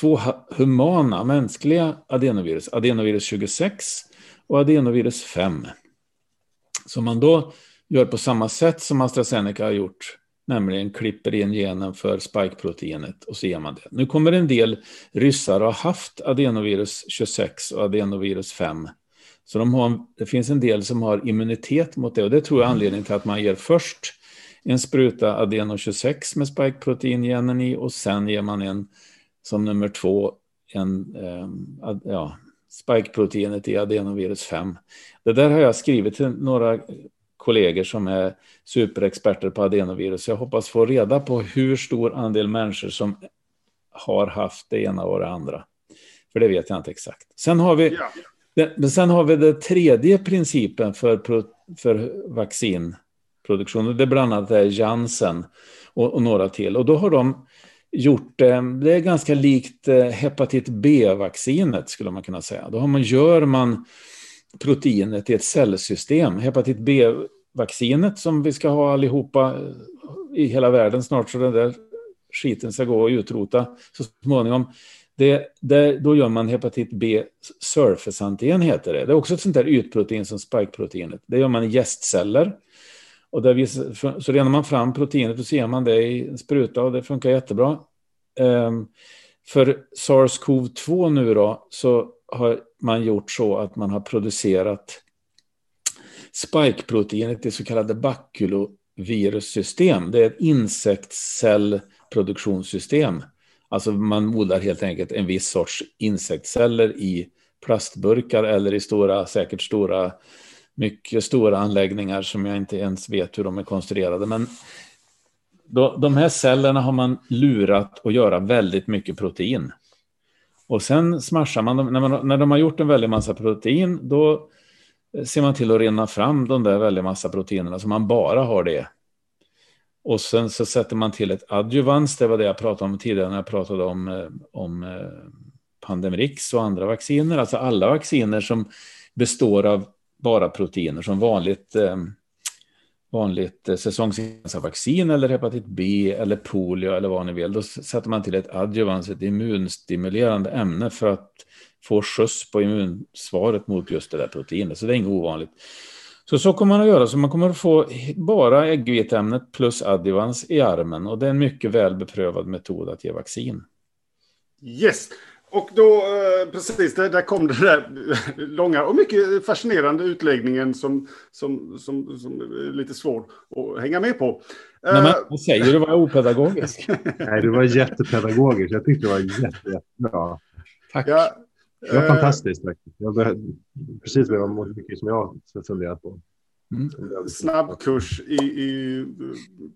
D: två humana, mänskliga adenovirus. Adenovirus 26 och adenovirus 5. Som man då gör på samma sätt som AstraZeneca har gjort. Nämligen klipper in genen för spikeproteinet och så ger man det. Nu kommer en del ryssar ha haft adenovirus 26 och adenovirus 5 så de har, det finns en del som har immunitet mot det och det tror jag är anledningen till att man ger först en spruta adeno-26 med spikeproteingenen i och sen ger man en som nummer två en eh, ja, spikeproteinet i adenovirus 5. Det där har jag skrivit till några kollegor som är superexperter på adenovirus. Jag hoppas få reda på hur stor andel människor som har haft det ena och det andra. För det vet jag inte exakt. Sen har vi ja. Men sen har vi den tredje principen för, för vaccinproduktion. Det är bland annat är Janssen och, och, några till. Och då har de gjort, eh, det är ganska likt eh, hepatit B-vaccinet skulle man kunna säga. Då har man, gör man proteinet i ett cellsystem. Hepatit B-vaccinet som vi ska ha allihopa eh, i hela världen snart så den där skiten ska gå och utrota så småningom. Det, det, då gör man hepatit B surface-antigen heter det. Det är också ett sånt där ytprotein som spike-proteinet. Det gör man i gästceller. Och där vi, så renar man fram proteinet och ser man det i en spruta och det funkar jättebra. Um, för SARS-CoV-2 nu då så har man gjort så att man har producerat spikeproteinet i så kallade bakulovirussystem. Det är ett insektscellproduktionssystem Alltså man odlar helt enkelt en viss sorts insektsceller i plastburkar eller i stora, säkert stora, mycket stora anläggningar som jag inte ens vet hur de är konstruerade. Men då, de här cellerna har man lurat att göra väldigt mycket protein. Och sen smashar man dem, när, man, när de har gjort en väldig massa protein, då ser man till att rena fram de där väldigt massa proteinerna så man bara har det. Och sen så sätter man till ett adjuvans, det var det jag pratade om tidigare när jag pratade om, eh, om eh, Pandemrix och andra vacciner. Alltså alla vacciner som består av bara proteiner som vanligt, eh, vanligt eh, säsongsinfluensavaccin eller hepatit B eller polio eller vad ni vill. Då sätter man till ett adjuvans, ett immunstimulerande ämne för att få skjuts på immunsvaret mot just det där proteinet. Så det är inget ovanligt. Så så kommer man att göra. Så man kommer att få bara äggviteämnet plus adjuvans i armen. Och det är en mycket väl beprövad metod att ge vaccin.
A: Yes. Och då, eh, precis, där, där kom den där långa och mycket fascinerande utläggningen som, som, som, som är lite svår att hänga med på.
D: Nej, men, eh, vad säger du? var opedagogisk.
B: Nej, du var jättepedagogisk. Jag tyckte det var jätte, jättebra. Tack. Ja, det var uh, fantastiskt faktiskt. Jag precis det var mycket som jag har funderat på.
A: mm. snabbkurs i, i,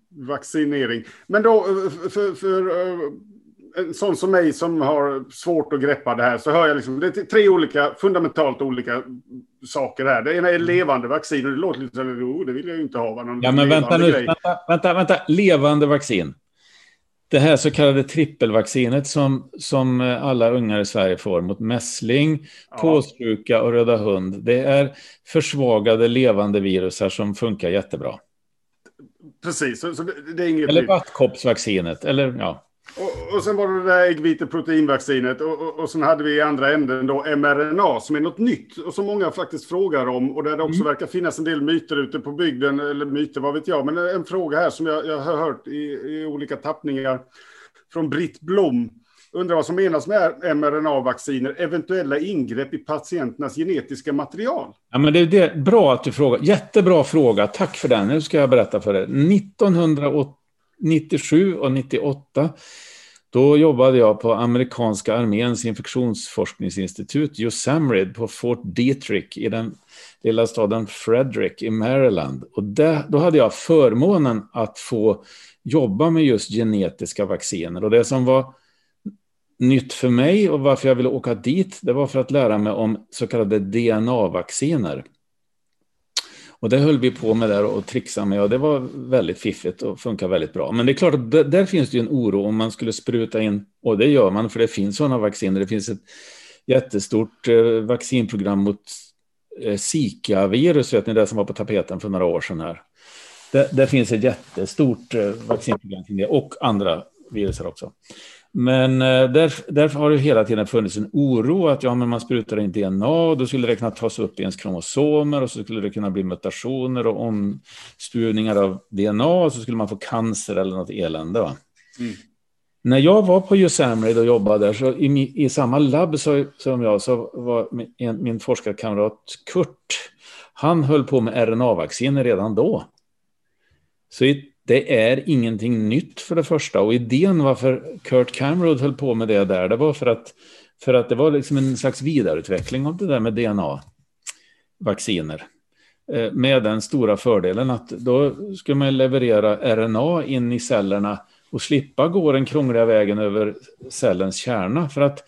A: vaccinering. Men då för, för en sån som mig som har svårt att greppa det här så hör jag liksom, det är tre olika, fundamentalt olika saker här. Det ena är levande vaccin och det låter lite som, oh, det vill jag ju inte ha.
D: Någon ja, men vänta nu, vänta, vänta, vänta, levande vaccin. Det här så kallade trippelvaccinet som, som alla ungar i Sverige får mot mässling, ja. påssjuka och röda hund. Det är försvagade levande virusar som funkar jättebra.
A: Precis, så, så det, det, är inget
D: Eller vattkoppsvaccinet, eller ja.
A: Och, och sen var det det där äggviteproteinvaccinet och, och, och sen hade vi i andra änden då mRNA som är något nytt och som många faktiskt frågar om och där det också mm. verkar finnas en del myter ute på bygden, eller myter vad vet jag, men en fråga här som jag, jag har hört i, i olika tappningar från Britt Blom. Undrar vad som menas med mRNA-vacciner, eventuella ingrepp i patienternas genetiska material?
D: Ja, men det är det. bra att du frågar. Jättebra fråga. Tack för den. Nu ska jag berätta för dig. 1980 97 och 98 då jobbade jag på amerikanska arméns infektionsforskningsinstitut, USAMRID, på Fort Detrick i den lilla staden Frederick i Maryland. Och där, då hade jag förmånen att få jobba med just genetiska vacciner. Och det som var nytt för mig och varför jag ville åka dit, det var för att lära mig om så kallade DNA-vacciner. Och det höll vi på med där och trixade med och det var väldigt fiffigt och funkar väldigt bra. Men det är klart att där finns det ju en oro om man skulle spruta in, och det gör man för det finns sådana vacciner. Det finns ett jättestort eh, vaccinprogram mot eh, Zika-virus, vet ni det som var på tapeten för några år sedan här. Det, det finns ett jättestort eh, vaccinprogram kring det och andra virusar också. Men eh, där, därför har det hela tiden funnits en oro att ja, men man sprutar in DNA, då skulle det kunna tas upp i ens kromosomer och så skulle det kunna bli mutationer och omstuvningar av DNA och så skulle man få cancer eller något elände. Va? Mm. När jag var på USAMRID och jobbade där, så i, i samma labb så, som jag, så var min, min forskarkamrat Kurt, han höll på med RNA-vacciner redan då. Så i det är ingenting nytt för det första. Och idén varför Kurt Camrod höll på med det där, det var för att, för att det var liksom en slags vidareutveckling av det där med DNA-vacciner. Eh, med den stora fördelen att då skulle man leverera RNA in i cellerna och slippa gå den krångliga vägen över cellens kärna. För att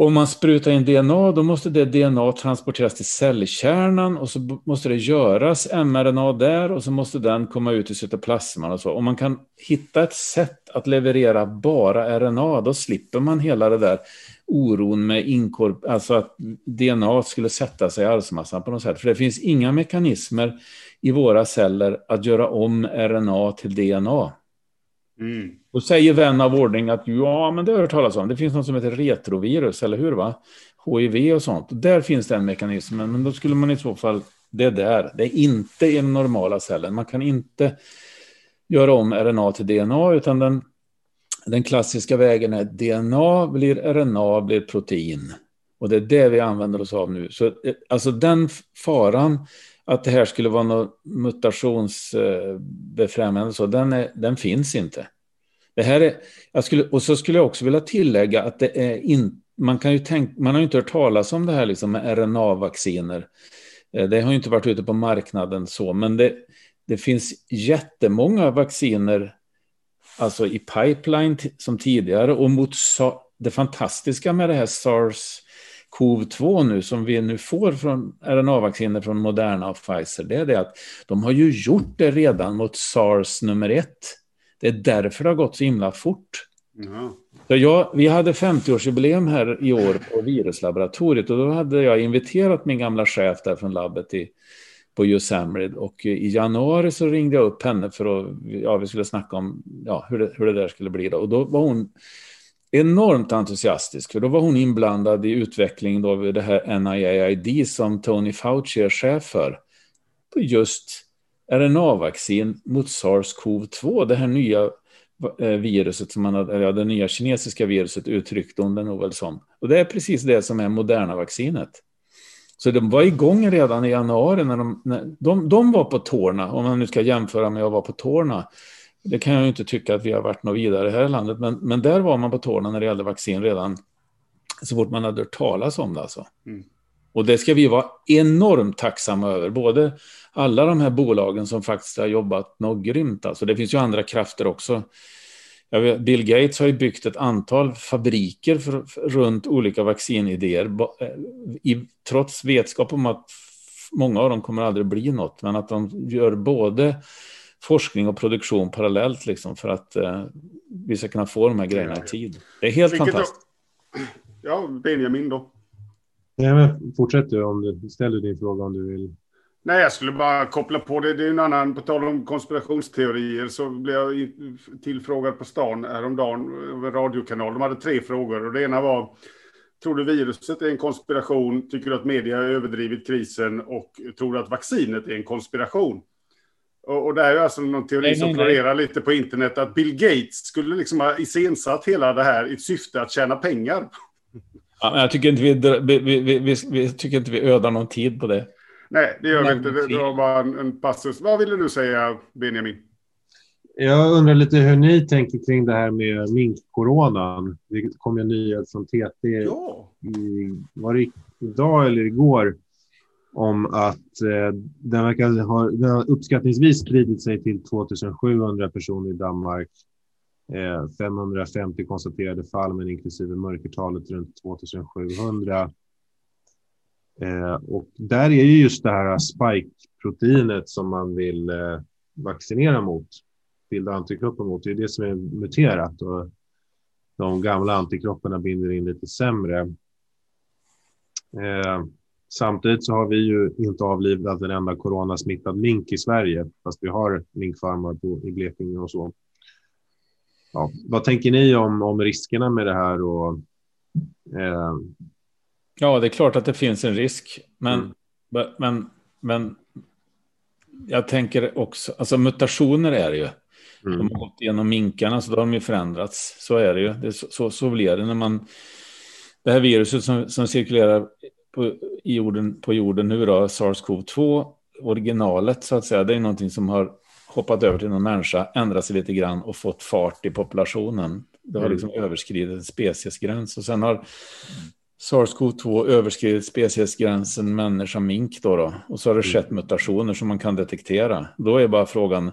D: om man sprutar in DNA, då måste det DNA transporteras till cellkärnan och så måste det göras mRNA där och så måste den komma ut i cytoplasman och så. Om man kan hitta ett sätt att leverera bara RNA, då slipper man hela det där oron med inkorp alltså att DNA skulle sätta sig i arvsmassan på något sätt. För det finns inga mekanismer i våra celler att göra om RNA till DNA. Mm. Då säger vän av ordning att ja, men det har jag hört talas om. Det finns något som heter retrovirus, eller hur? va? HIV och sånt. Där finns den mekanismen, men då skulle man i så fall... Det är där. Det är inte i den normala cellen. Man kan inte göra om RNA till DNA, utan den, den klassiska vägen är DNA blir RNA blir protein. Och det är det vi använder oss av nu. Så eh, alltså den faran att det här skulle vara något mutationsbefrämjande, eh, så den, är, den finns inte. Det här är, jag skulle, och så skulle jag också vilja tillägga att det är in, man, kan ju tänk, man har ju inte hört talas om det här liksom med RNA-vacciner. Eh, det har ju inte varit ute på marknaden så, men det, det finns jättemånga vacciner alltså i pipeline som tidigare och mot det fantastiska med det här sars CoV-2 nu som vi nu får från RNA-vacciner från Moderna och Pfizer, det är det att de har ju gjort det redan mot sars nummer ett. Det är därför det har gått så himla fort. Mm. Så jag, vi hade 50-årsjubileum här i år på viruslaboratoriet och då hade jag inviterat min gamla chef där från labbet i, på USAMRID och i januari så ringde jag upp henne för att ja, vi skulle snacka om ja, hur, det, hur det där skulle bli. Då. Och då var hon enormt entusiastisk, för då var hon inblandad i utvecklingen av det här NIAID som Tony Fauci är chef för. På just RNA-vaccin mot SARS-CoV-2, det här nya eh, viruset som man hade, ja, det nya kinesiska viruset uttryckte hon det nog väl som. Och det är precis det som är moderna vaccinet. Så de var igång redan i januari när de, när de, de var på tårna, om man nu ska jämföra med att vara på tårna det kan jag ju inte tycka att vi har varit något vidare här i landet, men, men där var man på tårna när det gällde vaccin redan så fort man hade hört talas om det. Alltså. Mm. Och det ska vi vara enormt tacksamma över. Både alla de här bolagen som faktiskt har jobbat något grymt. Alltså det finns ju andra krafter också. Vet, Bill Gates har ju byggt ett antal fabriker för, för, runt olika vaccinidéer. Eh, I, trots vetskap om att många av dem kommer aldrig bli något. Men att de gör både forskning och produktion parallellt liksom, för att eh, vi ska kunna få de här grejerna i tid. Det är helt Vilket fantastiskt.
A: Då? Ja, Benjamin då.
B: Ja, men fortsätt du om du ställer din fråga om du vill.
A: Nej, jag skulle bara koppla på det. Det är en annan, på tal om konspirationsteorier, så blev jag tillfrågad på stan häromdagen av en radiokanal. De hade tre frågor och det ena var Tror du viruset är en konspiration? Tycker du att media har överdrivit krisen? Och tror du att vaccinet är en konspiration? Och, och det är alltså någon teori nej, som florerar lite på internet att Bill Gates skulle liksom ha iscensatt hela det här i syfte att tjäna pengar.
D: Ja, men jag tycker inte vi, vi, vi, vi, vi tycker inte vi ödar någon tid på det.
A: Nej, det gör vi inte. Det, var bara en, en passus. Vad ville du säga, Benjamin?
B: Jag undrar lite hur ni tänker kring det här med minkkoronan. Det kom en nyhet från TT ja. i, var det idag eller igår om att eh, den verkar ha den har uppskattningsvis spridit sig till 2700 personer i Danmark. Eh, 550 konstaterade fall, men inklusive mörkertalet runt 2700. Eh, och där är ju just det här spike-proteinet som man vill eh, vaccinera mot, bilda antikroppar mot. Det är det som är muterat och de gamla antikropparna binder in lite sämre. Samtidigt så har vi ju inte avlivat en enda coronasmittad mink i Sverige, fast vi har minkfarmar på, i Blekinge och så. Ja, vad tänker ni om, om riskerna med det här? Och,
D: eh... Ja, det är klart att det finns en risk, men, mm. men, men jag tänker också, alltså mutationer är det ju. Mm. De har gått igenom minkarna, så då har de ju förändrats. Så är det ju. Det så, så, blir det när man... Det här viruset som, som cirkulerar på, i jorden, på jorden nu då, SARS-CoV-2, originalet så att säga, det är någonting som har hoppat över till någon människa, ändrat sig lite grann och fått fart i populationen. Det har mm. liksom överskridit en speciesgräns och sen har SARS-CoV-2 överskridit speciesgränsen människa-mink då, då och så har det mm. skett mutationer som man kan detektera. Då är bara frågan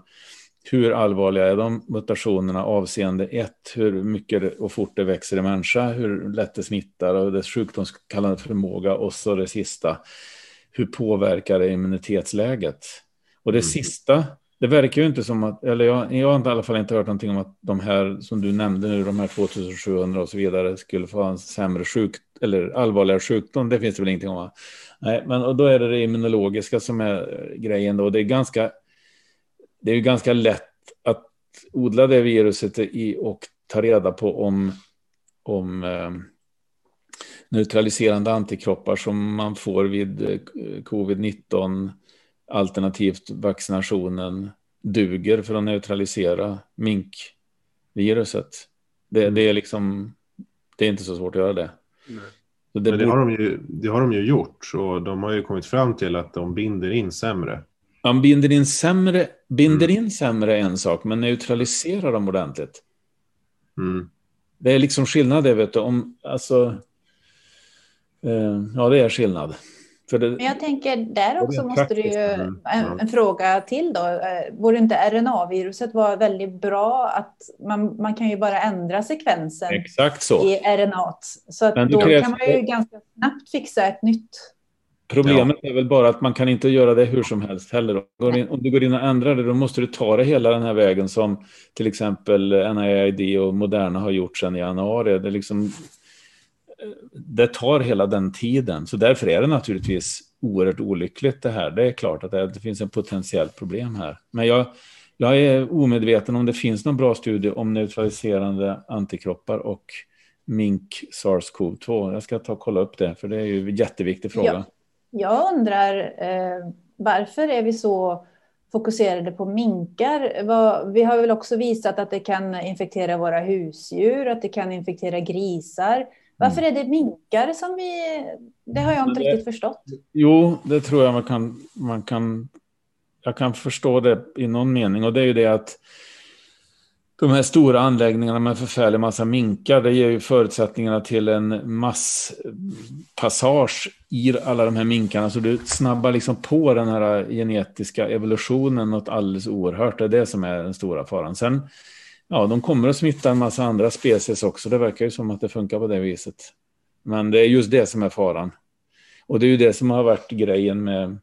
D: hur allvarliga är de mutationerna avseende ett, hur mycket och fort det växer i människa, hur lätt det smittar och dess sjukdomskallande förmåga och så det sista, hur påverkar det immunitetsläget? Och det mm. sista, det verkar ju inte som att, eller jag, jag har i alla fall inte hört någonting om att de här som du nämnde nu, de här 2700 och så vidare, skulle få en sämre sjuk eller allvarligare sjukdom. Det finns det väl ingenting om. Nej, men och då är det det immunologiska som är eh, grejen då. Det är ganska det är ju ganska lätt att odla det viruset i och ta reda på om, om eh, neutraliserande antikroppar som man får vid eh, covid-19 alternativt vaccinationen duger för att neutralisera minkviruset. Det, mm. det, är liksom, det är inte så svårt att göra det.
B: det, Men det, har de ju, det har de ju gjort och de har ju kommit fram till att de binder in sämre.
D: Man binder in sämre, binder mm. in sämre en sak, men neutraliserar dem ordentligt. Mm. Det är liksom skillnad det, vet du. Om, alltså, eh, ja, det är skillnad.
C: För det, men jag tänker, där också måste du ju, en, en, fråga till då. Eh, borde inte RNA-viruset vara väldigt bra? att man, man kan ju bara ändra sekvensen
D: Exakt så.
C: i RNA. Så att då kan man ju ganska snabbt fixa ett nytt
D: Problemet ja. är väl bara att man kan inte göra det hur som helst heller. Om du går in och ändrar det, då måste du ta det hela den här vägen som till exempel NIAID och Moderna har gjort sedan i januari. Det, liksom, det tar hela den tiden, så därför är det naturligtvis oerhört olyckligt det här. Det är klart att det, det finns en potentiellt problem här. Men jag, jag är omedveten om det finns någon bra studie om neutraliserande antikroppar och mink SARS-CoV-2. Jag ska ta och kolla upp det, för det är ju en jätteviktig fråga. Ja
C: jag undrar eh, varför är vi så fokuserade på minkar? Vi har väl också visat att det kan infektera våra husdjur, att det kan infektera grisar. Varför mm. är det minkar som vi... Det har jag inte det, riktigt förstått.
D: Jo, det tror jag man kan, man kan... Jag kan förstå det i någon mening och det är ju det att de här stora anläggningarna med förfärlig massa minkar, det ger ju förutsättningarna till en masspassage i alla de här minkarna. Så du snabbar liksom på den här genetiska evolutionen något alldeles oerhört. Det är det som är den stora faran. Sen, ja, de kommer att smitta en massa andra species också. Det verkar ju som att det funkar på det viset. Men det är just det som är faran. Och det är ju det som har varit grejen med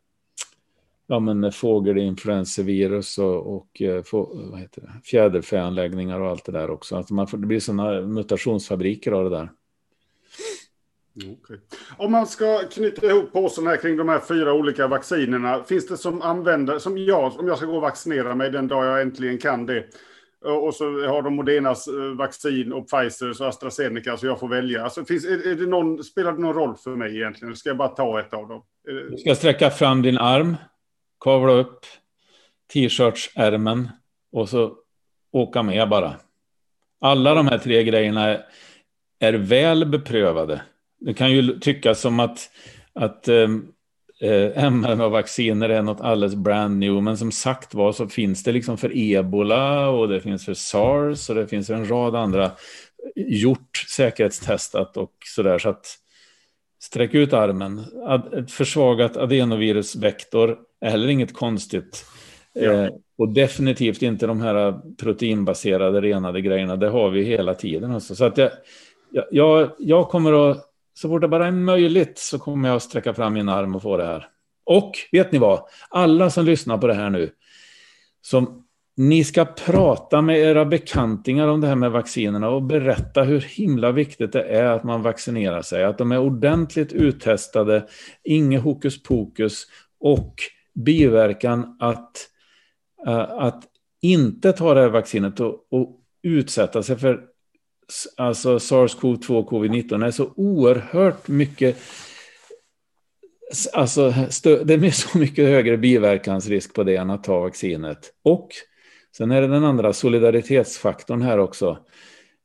D: ja, men fågelinfluensavirus och, och eh, få, vad heter det, fjäderfäanläggningar och allt det där också. Att man får, det blir sådana mutationsfabriker av det där.
A: Mm, okay. Om man ska knyta ihop påsen här kring de här fyra olika vaccinerna. Finns det som använder, som jag, om jag ska gå och vaccinera mig den dag jag äntligen kan det. Och så har de Modernas eh, vaccin och Pfizers och AstraZeneca så jag får välja. Alltså, finns, är, är det någon, spelar det någon roll för mig egentligen? Eller ska jag bara ta ett av dem?
D: Du ska sträcka fram din arm kavla upp t-shirtsärmen och så åka med bara. Alla de här tre grejerna är väl beprövade. Det kan ju tyckas som att, att um, eh mRNA-vacciner är något alldeles brand new, men som sagt var så finns det liksom för ebola och det finns för sars och det finns en rad andra gjort, säkerhetstestat och sådär. Så att sträck ut armen. Ett försvagat adenovirusvektor är heller inget konstigt. Ja. Eh, och definitivt inte de här proteinbaserade renade grejerna. Det har vi hela tiden. Alltså. Så att jag, jag, jag kommer att, så fort det bara är möjligt, så kommer jag att sträcka fram min arm och få det här. Och vet ni vad? Alla som lyssnar på det här nu, som ni ska prata med era bekantingar om det här med vaccinerna och berätta hur himla viktigt det är att man vaccinerar sig. Att de är ordentligt uttestade, inget hokus pokus och biverkan att, eh, att inte ta det här vaccinet och, och utsätta sig för alltså SARS-CoV-2 covid-19 är så oerhört mycket Alltså, det är så mycket högre biverkansrisk på det än att ta vaccinet. Och sen är det den andra solidaritetsfaktorn här också.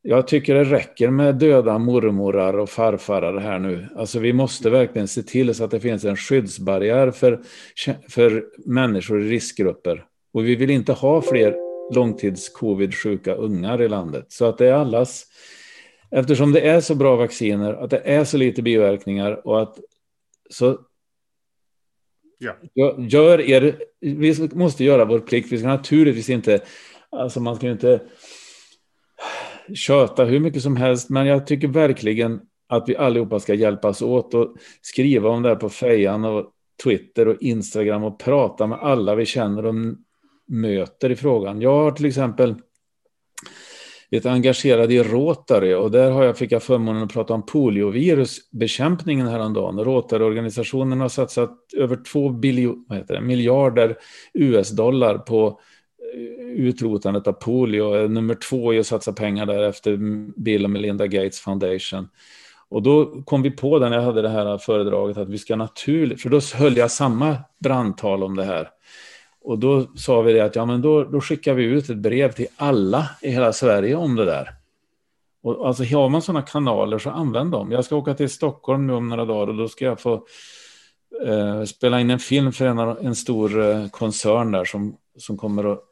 D: Jag tycker det räcker med döda mormorar och farfarar här nu. Alltså vi måste verkligen se till så att det finns en skyddsbarriär för, för människor i riskgrupper. Och vi vill inte ha fler långtids-covid-sjuka ungar i landet. Så att det är allas, eftersom det är så bra vacciner, att det är så lite biverkningar och att så Ja. Gör er, vi måste göra vår plikt. Vi ska naturligtvis inte, alltså man ska ju inte köta hur mycket som helst, men jag tycker verkligen att vi allihopa ska hjälpas åt och skriva om det här på Fejan och Twitter och Instagram och prata med alla vi känner och möter i frågan. Jag har till exempel ett engagerad i Rotary och där har jag, fick jag förmånen att prata om poliovirusbekämpningen häromdagen. Rotary-organisationen har satsat över 2 biljo, det, miljarder US-dollar på eh, utrotandet av polio. Eh, nummer två är att satsa pengar där efter Bill och Melinda Gates Foundation. Och då kom vi på när jag hade det här föredraget att vi ska naturligt, för då höll jag samma brandtal om det här. Och då sa vi det att ja, men då, då skickar vi ut ett brev till alla i hela Sverige om det där. Och alltså har man sådana kanaler så använd dem. Jag ska åka till Stockholm nu om några dagar och då ska jag få eh, spela in en film för en, en stor eh, koncern där som, som kommer att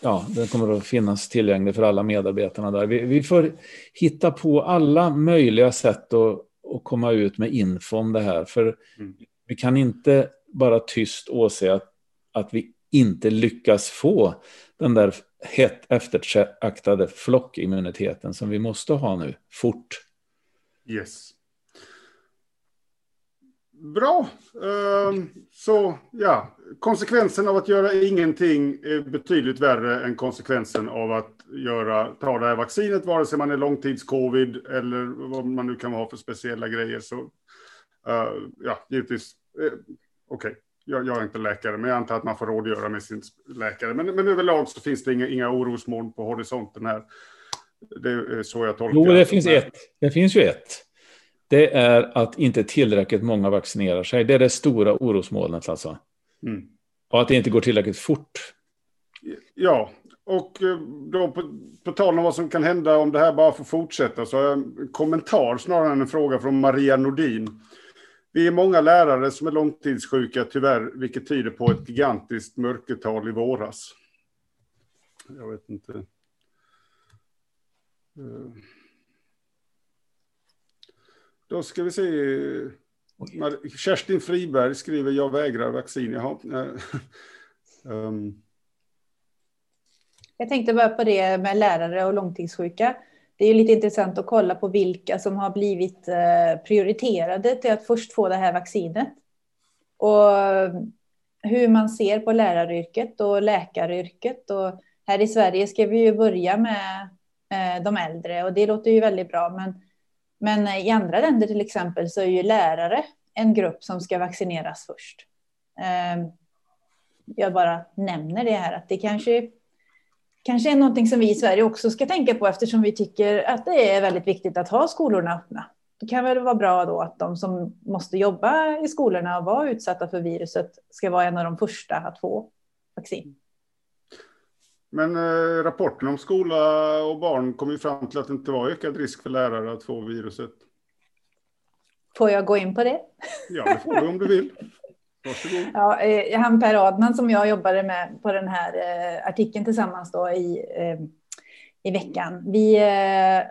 D: ja, den kommer att finnas tillgänglig för alla medarbetarna där. Vi, vi får hitta på alla möjliga sätt att, att komma ut med info om det här. För mm. vi kan inte bara tyst åse att, att vi inte lyckas få den där hett eftertraktade flockimmuniteten som vi måste ha nu, fort.
A: Yes. Bra. Ehm, så ja, konsekvensen av att göra ingenting är betydligt värre än konsekvensen av att göra, ta det här vaccinet, vare sig man är långtidscovid eller vad man nu kan ha för speciella grejer. Så eh, ja, givetvis. Eh, okej, okay jag, jag, är inte läkare, men jag antar att man får rådgöra med sin läkare. Men, men överlag så finns det inga, inga orosmoln på horisonten här. Det är så jag tolkar
D: det. Jo, det finns ett. Det finns ju ett det är att inte tillräckligt många vaccinerar sig. Det är det stora orosmolnet alltså. Mm. Och att det inte går tillräckligt fort.
A: Ja, och eh, då på, på tal om vad som kan hända om det här bara får fortsätta så har jag en kommentar snarare än en fråga från Maria Nordin. Vi är många lärare som är långtidssjuka tyvärr, vilket tyder på ett gigantiskt mörkertal i våras. Jag vet inte. Uh, då ska vi se. Kerstin Friberg skriver jag vägrar vaccin. Jaha.
C: um. Jag tänkte bara på det med lärare och långtidssjuka. Det är ju lite intressant att kolla på vilka som har blivit eh, prioriterade till att först få det här vaccinet. Och eh, hur man ser på läraryrket och läkaryrket. Och här i Sverige ska vi ju börja med eh, de äldre och det låter ju väldigt bra. Men, men i andra länder till exempel så är ju lärare en grupp som ska vaccineras först. Jag bara nämner det här att det kanske kanske är någonting som vi i Sverige också ska tänka på eftersom vi tycker att det är väldigt viktigt att ha skolorna öppna. Det kan väl vara bra då att de som måste jobba i skolorna och vara utsatta för viruset ska vara en av de första att få vaccin.
A: Men eh, rapporten om skola och barn kom ju fram till att det inte var ökad risk för lärare att få viruset.
C: Får jag gå in på det?
A: Ja, det får du om du vill.
C: Varsågod. Ja, eh, han Per Adman som jag jobbade med på den här eh, artikeln tillsammans då i, eh, i veckan. Vi, eh,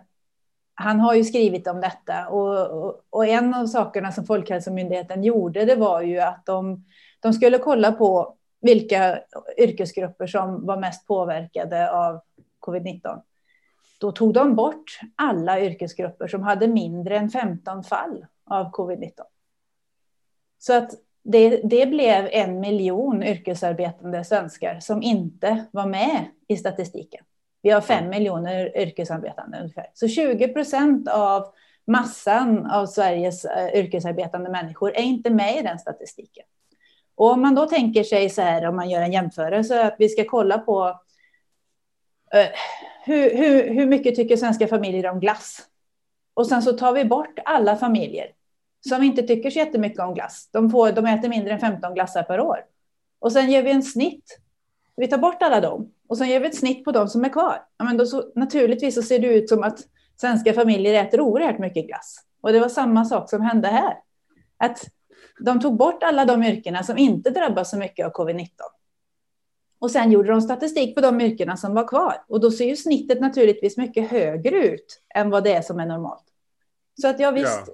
C: han har ju skrivit om detta och, och, och, en av sakerna som Folkhälsomyndigheten gjorde det var ju att de, de skulle kolla på vilka yrkesgrupper som var mest påverkade av covid-19. Då tog de bort alla yrkesgrupper som hade mindre än 15 fall av covid-19. Så att det, det blev en miljon yrkesarbetande svenskar som inte var med i statistiken. Vi har fem miljoner yrkesarbetande ungefär. Så 20 procent av massan av Sveriges eh, yrkesarbetande människor är inte med i den statistiken. Och om man då tänker sig så här, om man gör en jämförelse, att vi ska kolla på uh, hur, hur, hur mycket tycker svenska familjer om glass? Och sen så tar vi bort alla familjer som inte tycker så jättemycket om glass. De, får, de äter mindre än 15 glassar per år. Och sen ger vi en snitt. Vi tar bort alla dem och sen ger vi ett snitt på de som är kvar. Ja, men då så, naturligtvis så ser det ut som att svenska familjer äter oerhört mycket glass. Och det var samma sak som hände här. Att de tog bort alla de yrkena som inte drabbas så mycket av covid-19. Och sen gjorde de statistik på de yrkena som var kvar. Och då ser ju snittet naturligtvis mycket högre ut än vad det är som är normalt. Så att ja, visst, ja.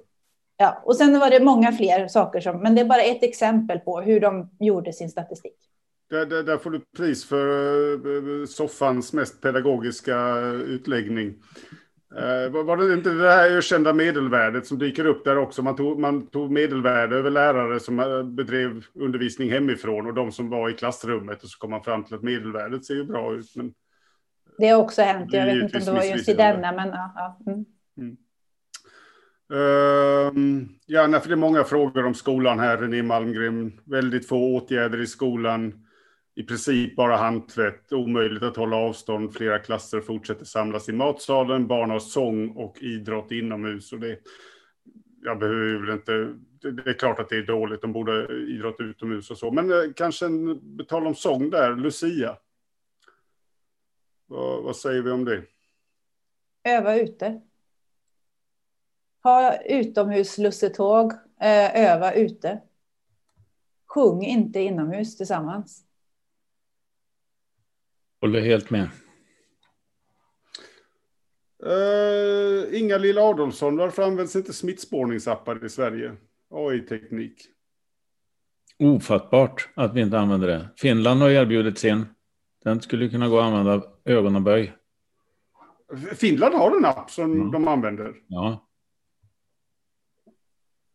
C: Ja, och sen var det många fler saker, som, men det är bara ett exempel på hur de gjorde sin statistik.
A: Där, där, där får du pris för uh, soffans mest pedagogiska utläggning. Uh, var det inte det här ökända medelvärdet som dyker upp där också? Man tog, man tog medelvärde över lärare som bedrev undervisning hemifrån och de som var i klassrummet och så kom man fram till att medelvärdet ser ju bra ut. Men
C: det har också hänt. Jag vet inte om det var just i denna, men ja. ja. Mm. Mm.
A: Uh, ja, för det är många frågor om skolan här, René Malmgren. Väldigt få åtgärder i skolan. I princip bara handtvätt, omöjligt att hålla avstånd. Flera klasser fortsätter samlas i matsalen. Barn har sång och idrott inomhus. Och det, jag behöver inte... Det, är klart att det är dåligt, de borde idrott utomhus och så. Men eh, kanske en, tal om sång där, Lucia. Vad, vad säger vi om det?
C: Öva ute. Ha utomhuslussetåg, eh, öva ute. Sjung inte inomhus tillsammans.
D: Håller helt med.
A: Uh, Inga Lilla Adolfsson, varför används inte smittspårningsappar i Sverige? AI-teknik.
D: Ofattbart att vi inte använder det. Finland har erbjudit sin. Den skulle kunna gå att använda ögonaböj.
A: Finland har en app som mm. de använder.
D: Ja.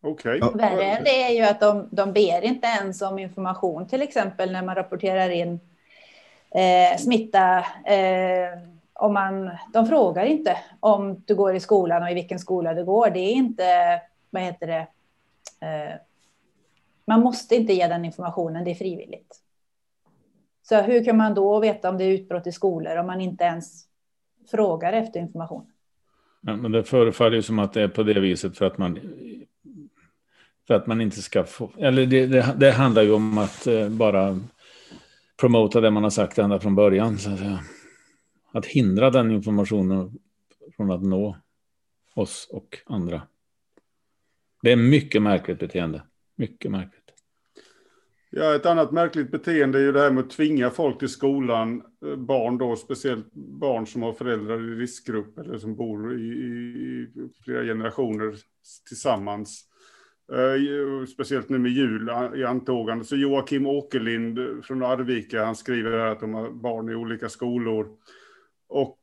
A: Okej. Okay.
C: Värre det är ju att de, de ber inte ens om information, till exempel när man rapporterar in eh, smitta. Eh, om man, de frågar inte om du går i skolan och i vilken skola du går. Det är inte, vad heter det, eh, man måste inte ge den informationen, det är frivilligt. Så hur kan man då veta om det är utbrott i skolor om man inte ens frågar efter information?
D: Ja, men det förefaller ju som att det är på det viset för att man för att man inte ska få, eller det, det, det handlar ju om att eh, bara promota det man har sagt ända från början. Så att, att hindra den informationen från att nå oss och andra. Det är mycket märkligt beteende. Mycket märkligt.
A: Ja, ett annat märkligt beteende är ju det här med att tvinga folk till skolan. Eh, barn då, speciellt barn som har föräldrar i riskgrupp eller som bor i, i flera generationer tillsammans. Uh, speciellt nu med jul i antågande. Så Joakim Åkerlind från Arvika, han skriver här att de har barn i olika skolor. Och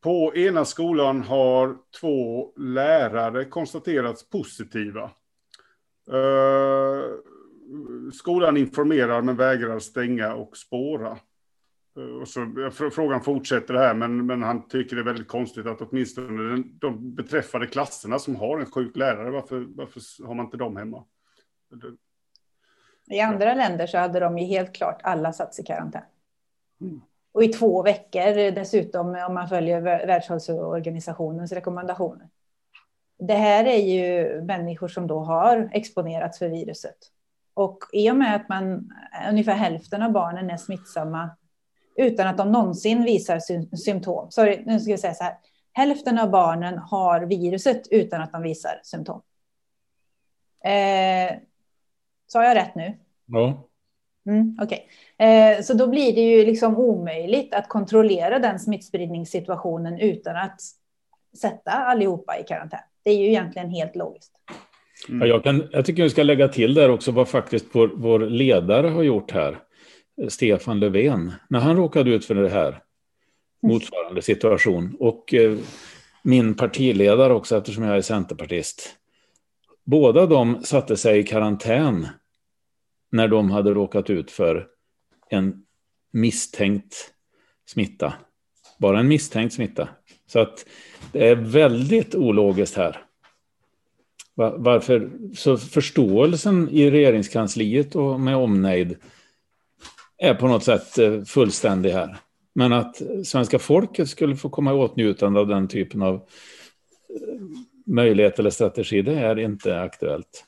A: på ena skolan har två lärare konstaterats positiva. Uh, skolan informerar men vägrar stänga och spåra. Eh, och så, frågan fortsätter här, men, men han tycker det är väldigt konstigt att åtminstone den, de beträffade klasserna som har en sjuk lärare, varför, varför har man inte dem hemma?
C: I andra ja. länder så hade de ju helt klart alla satts i karantän. Mm. Och i två veckor dessutom om man följer Världshälsoorganisationens rekommendationer. Det här är ju människor som då har exponerats för viruset. Och i och med att man, ungefär hälften av barnen är smittsamma utan att de någonsin visar sy symptom. Sorry, nu ska jag säga så här. Hälften av barnen har viruset utan att de visar symptom. Eh, sa jag rätt nu?
D: Ja.
C: Mm, Okej, okay. eh, så då blir det ju liksom omöjligt att kontrollera den smittspridningssituationen utan att sätta allihopa i karantän. Det är ju egentligen helt logiskt.
D: Mm. Ja, jag, kan, jag tycker vi ska lägga till där också vad faktiskt vår, vår ledare har gjort här. Stefan Löfven, när han råkade ut för det här, motsvarande situation. Och eh, min partiledare också, eftersom jag är centerpartist. Båda de satte sig i karantän när de hade råkat ut för en misstänkt smitta. Bara en misstänkt smitta. Så att det är väldigt ologiskt här. Varför? Så förståelsen i regeringskansliet och med omnejd är på något sätt eh, fullständig här. Men att svenska folket skulle få komma i åtnjutande av den typen av eh, möjlighet eller strategi, det är inte aktuellt.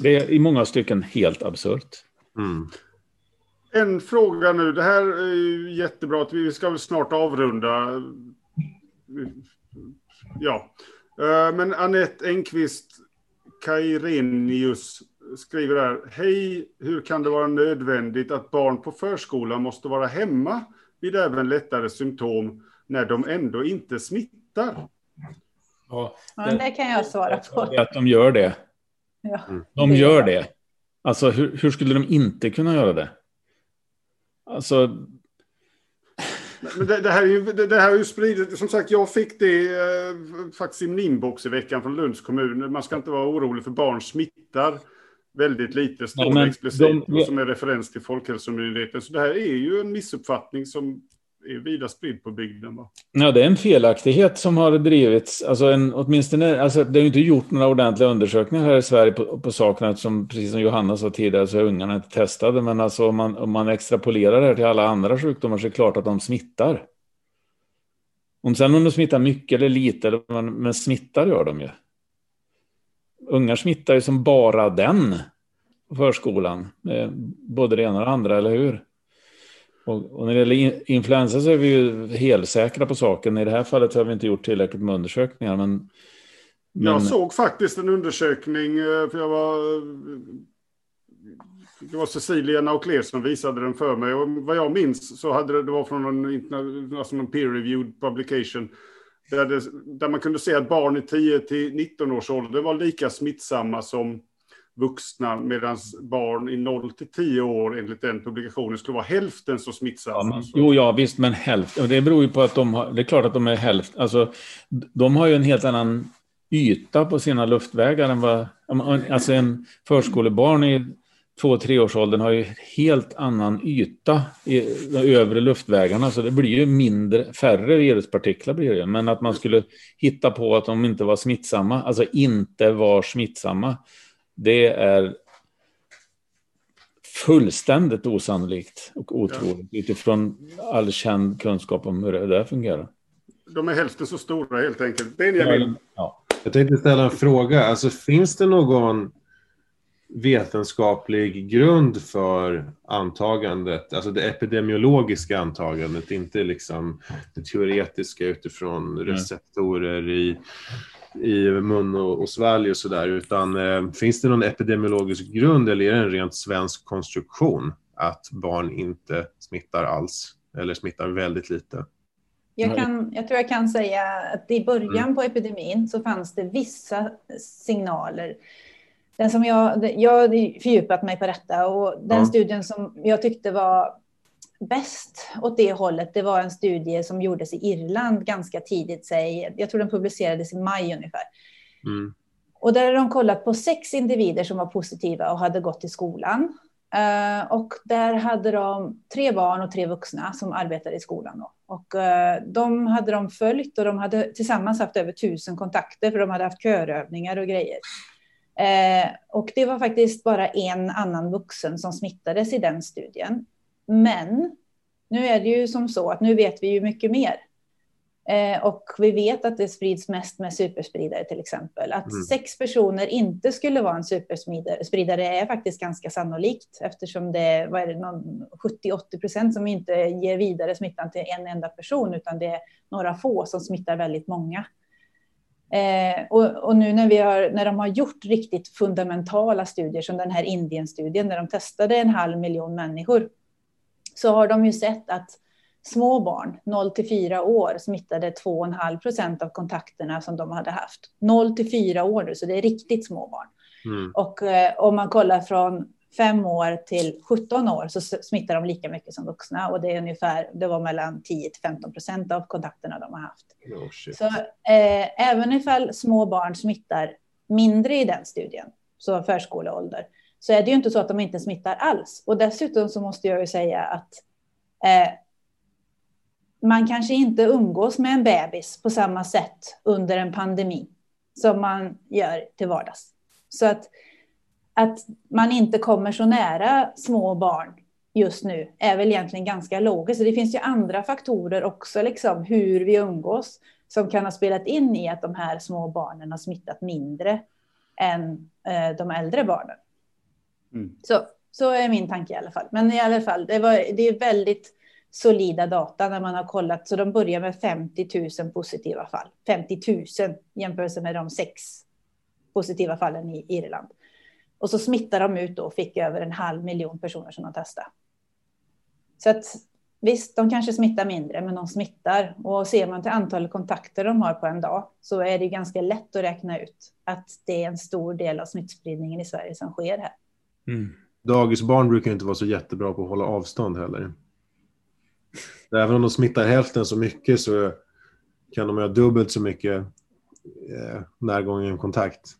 D: Det är i många stycken helt absurt. Mm.
A: En fråga nu, det här är jättebra, vi ska väl snart avrunda. Ja, eh, men Annette Engqvist Kairenius skriver här. Hej, hur kan det vara nödvändigt att barn på förskolan måste vara hemma vid även lättare symptom när de ändå inte smittar?
C: Ja, det, det kan jag svara på.
D: Att de gör det. Ja, de gör det. Alltså, hur, hur skulle de inte kunna göra det? Alltså,
A: men det, det, här är ju, det, det här är ju spridit. Som sagt, jag fick det eh, faktiskt i min inbox i veckan från Lunds kommun. Man ska inte vara orolig för barn smittar väldigt lite står ja, explicit de, som är referens till Folkhälsomyndigheten. Så det här är ju en missuppfattning som är vida spridd på bygden. Va?
D: Ja, det är en felaktighet som har drivits. Alltså en, åtminstone, alltså det har ju inte gjort några ordentliga undersökningar här i Sverige på, på sakerna, som precis som Johanna sa tidigare så är ungarna inte testade. Men alltså om man, om man extrapolerar det här till alla andra sjukdomar så är det klart att de smittar. Om sen om de smittar mycket eller lite, men, men smittar gör de ju ungar smittar ju som bara den på förskolan. Eh, både det ena och det andra, eller hur? Och, och, när det gäller influensa så är vi ju helsäkra på saken. I det här fallet har vi inte gjort tillräckligt med undersökningar. Men,
A: men... Jag såg faktiskt en undersökning, eh, för jag var... Eh, det var Cecilia Naucler som visade den för mig. Och vad jag minns så hade det, det var från en, alltså en peer-reviewed publication där, det, där man kunde se att barn i 10 till 19 års ålder var lika smittsamma som vuxna medan barn i 0 till 10 år enligt den publikationen skulle vara hälften så smittsamma.
D: Ja, men, jo, ja, visst, men hälften. Det beror ju på att de har, det är klart att de är hälften, alltså de har ju en helt annan yta på sina luftvägar än vad, alltså en förskolebarn i två treårsåldern har ju helt annan yta i de övre luftvägarna, så det blir ju mindre, färre viruspartiklar blir det. Men att man skulle hitta på att de inte var smittsamma, alltså inte var smittsamma, det är fullständigt osannolikt och otroligt ja. utifrån all känd kunskap om hur det där fungerar.
A: De är hälften så stora helt enkelt. Benjamin.
B: Ja. Jag tänkte ställa en fråga. Alltså, finns det någon vetenskaplig grund för antagandet, alltså det epidemiologiska antagandet, inte liksom det teoretiska utifrån receptorer i i mun och, och svalg och sådär. Utan eh, finns det någon epidemiologisk grund eller är det en rent svensk konstruktion att barn inte smittar alls eller smittar väldigt lite?
C: Jag, kan, jag tror jag kan säga att i början mm. på epidemin så fanns det vissa signaler. Den som jag, jag har fördjupat mig på detta och den ja. studien som jag tyckte var bäst åt det hållet, det var en studie som gjordes i Irland ganska tidigt, säg, jag tror den publicerades i maj ungefär. Mm. Och där har de kollat på sex individer som var positiva och hade gått i skolan. Uh, och där hade de tre barn och tre vuxna som arbetade i skolan. Då. Och uh, de hade de följt och de hade tillsammans haft över tusen kontakter för de hade haft körövningar och grejer. Uh, och det var faktiskt bara en annan vuxen som smittades i den studien. Men nu är det ju som så att nu vet vi ju mycket mer. Eh, och vi vet att det sprids mest med superspridare till exempel. Att mm. sex personer inte skulle vara en superspridare är faktiskt ganska sannolikt eftersom det är, vad är det 70-80 procent som inte ger vidare smittan till en enda person utan det är några få som smittar väldigt många. Eh, och, och, nu när, vi har, när de har gjort riktigt fundamentala studier som den här Indienstudien där de testade en halv miljon människor så har de ju sett att små barn, 0 till 4 år, smittade 2,5 procent av kontakterna som de hade haft. 0 till 4 år nu, så det är riktigt små barn. Mm. Och eh, om man kollar från 5 år till 17 år så smittar de lika mycket som vuxna och det är ungefär, det var mellan 10 till 15 procent av kontakterna de har haft. Oh, så eh, även ifall små barn smittar mindre i den studien, så förskoleålder, så är det ju inte så att de inte smittar alls. Och dessutom så måste jag ju säga att eh, man kanske inte umgås med en bebis på samma sätt under en pandemi som man gör till vardags. Så att, att man inte kommer så nära små barn just nu är väl egentligen ganska logiskt. Det finns ju andra faktorer också, liksom hur vi umgås, som kan ha spelat in i att de här små barnen har smittat mindre än eh, de äldre barnen. Mm. Så, så är min tanke i alla fall. Men i alla fall, det, var, det är väldigt solida data när man har kollat. Så de börjar med 50 000 positiva fall. 50 000 jämfört med de sex positiva fallen i Irland. Och så smittar de ut då och fick över en halv miljon personer som de testade. Så att visst, de kanske smittar mindre, men de smittar. Och ser man till antalet kontakter de har på en dag så är det ganska lätt att räkna ut att det är en stor del av smittspridningen i Sverige som sker här.
B: Mm. Dagisbarn brukar inte vara så jättebra på att hålla avstånd heller. Även om de smittar hälften så mycket så kan de ha dubbelt så mycket eh, närgången kontakt.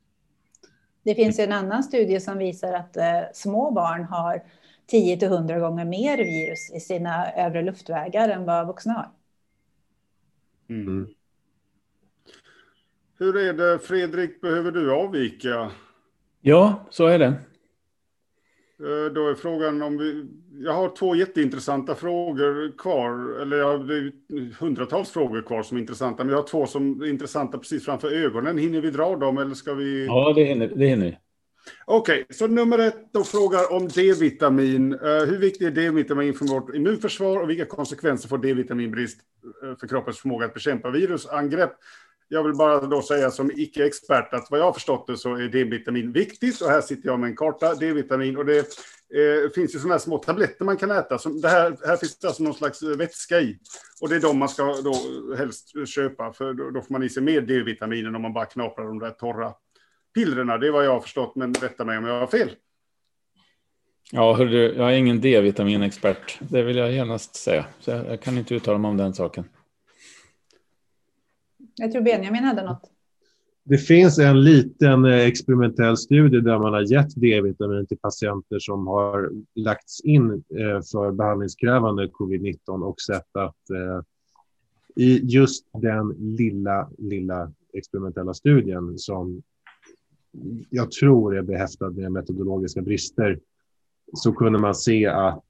C: Det finns en annan studie som visar att eh, små barn har 10 till 100 gånger mer virus i sina övre luftvägar än vad vuxna har.
A: Mm. mm. Hur är det, Fredrik, behöver du avvika?
D: Ja, så är det.
A: Eh, då är frågan om vi... Jag har två jätteintressanta frågor kvar. Eller jag har hundratals frågor kvar som är intressanta. Men jag har två som är intressanta precis framför ögonen. Hinner vi dra dem eller ska vi?
D: Ja, det hinner, det hinner vi.
A: Okej, okay, så nummer ett då frågar om D-vitamin. Uh, hur viktig är D-vitamin för vårt immunförsvar och vilka konsekvenser får D-vitaminbrist för kroppens förmåga att bekämpa virusangrepp? Jag vill bara då säga som icke-expert att vad jag har förstått det så är D-vitamin viktigt. Och här sitter jag med en karta, D-vitamin. Och det eh, finns ju sådana här små tabletter man kan äta. Som det här, här finns det alltså någon slags vätska i. Och det är de man ska då helst köpa. För då, då får man i sig mer D-vitamin än om man bara knaprar de där torra pillerna. Det är vad jag har förstått, men rätta mig om jag har fel.
D: Ja, hörru, jag är ingen D-vitaminexpert. Det vill jag genast säga. Så jag, jag kan inte uttala mig om den saken.
C: Jag tror Benjamin hade något.
B: Det finns en liten eh, experimentell studie där man har gett D-vitamin till patienter som har lagts in eh, för behandlingskrävande covid-19 och sett att eh, i just den lilla, lilla experimentella studien som jag tror är behäftad med metodologiska brister så kunde man se att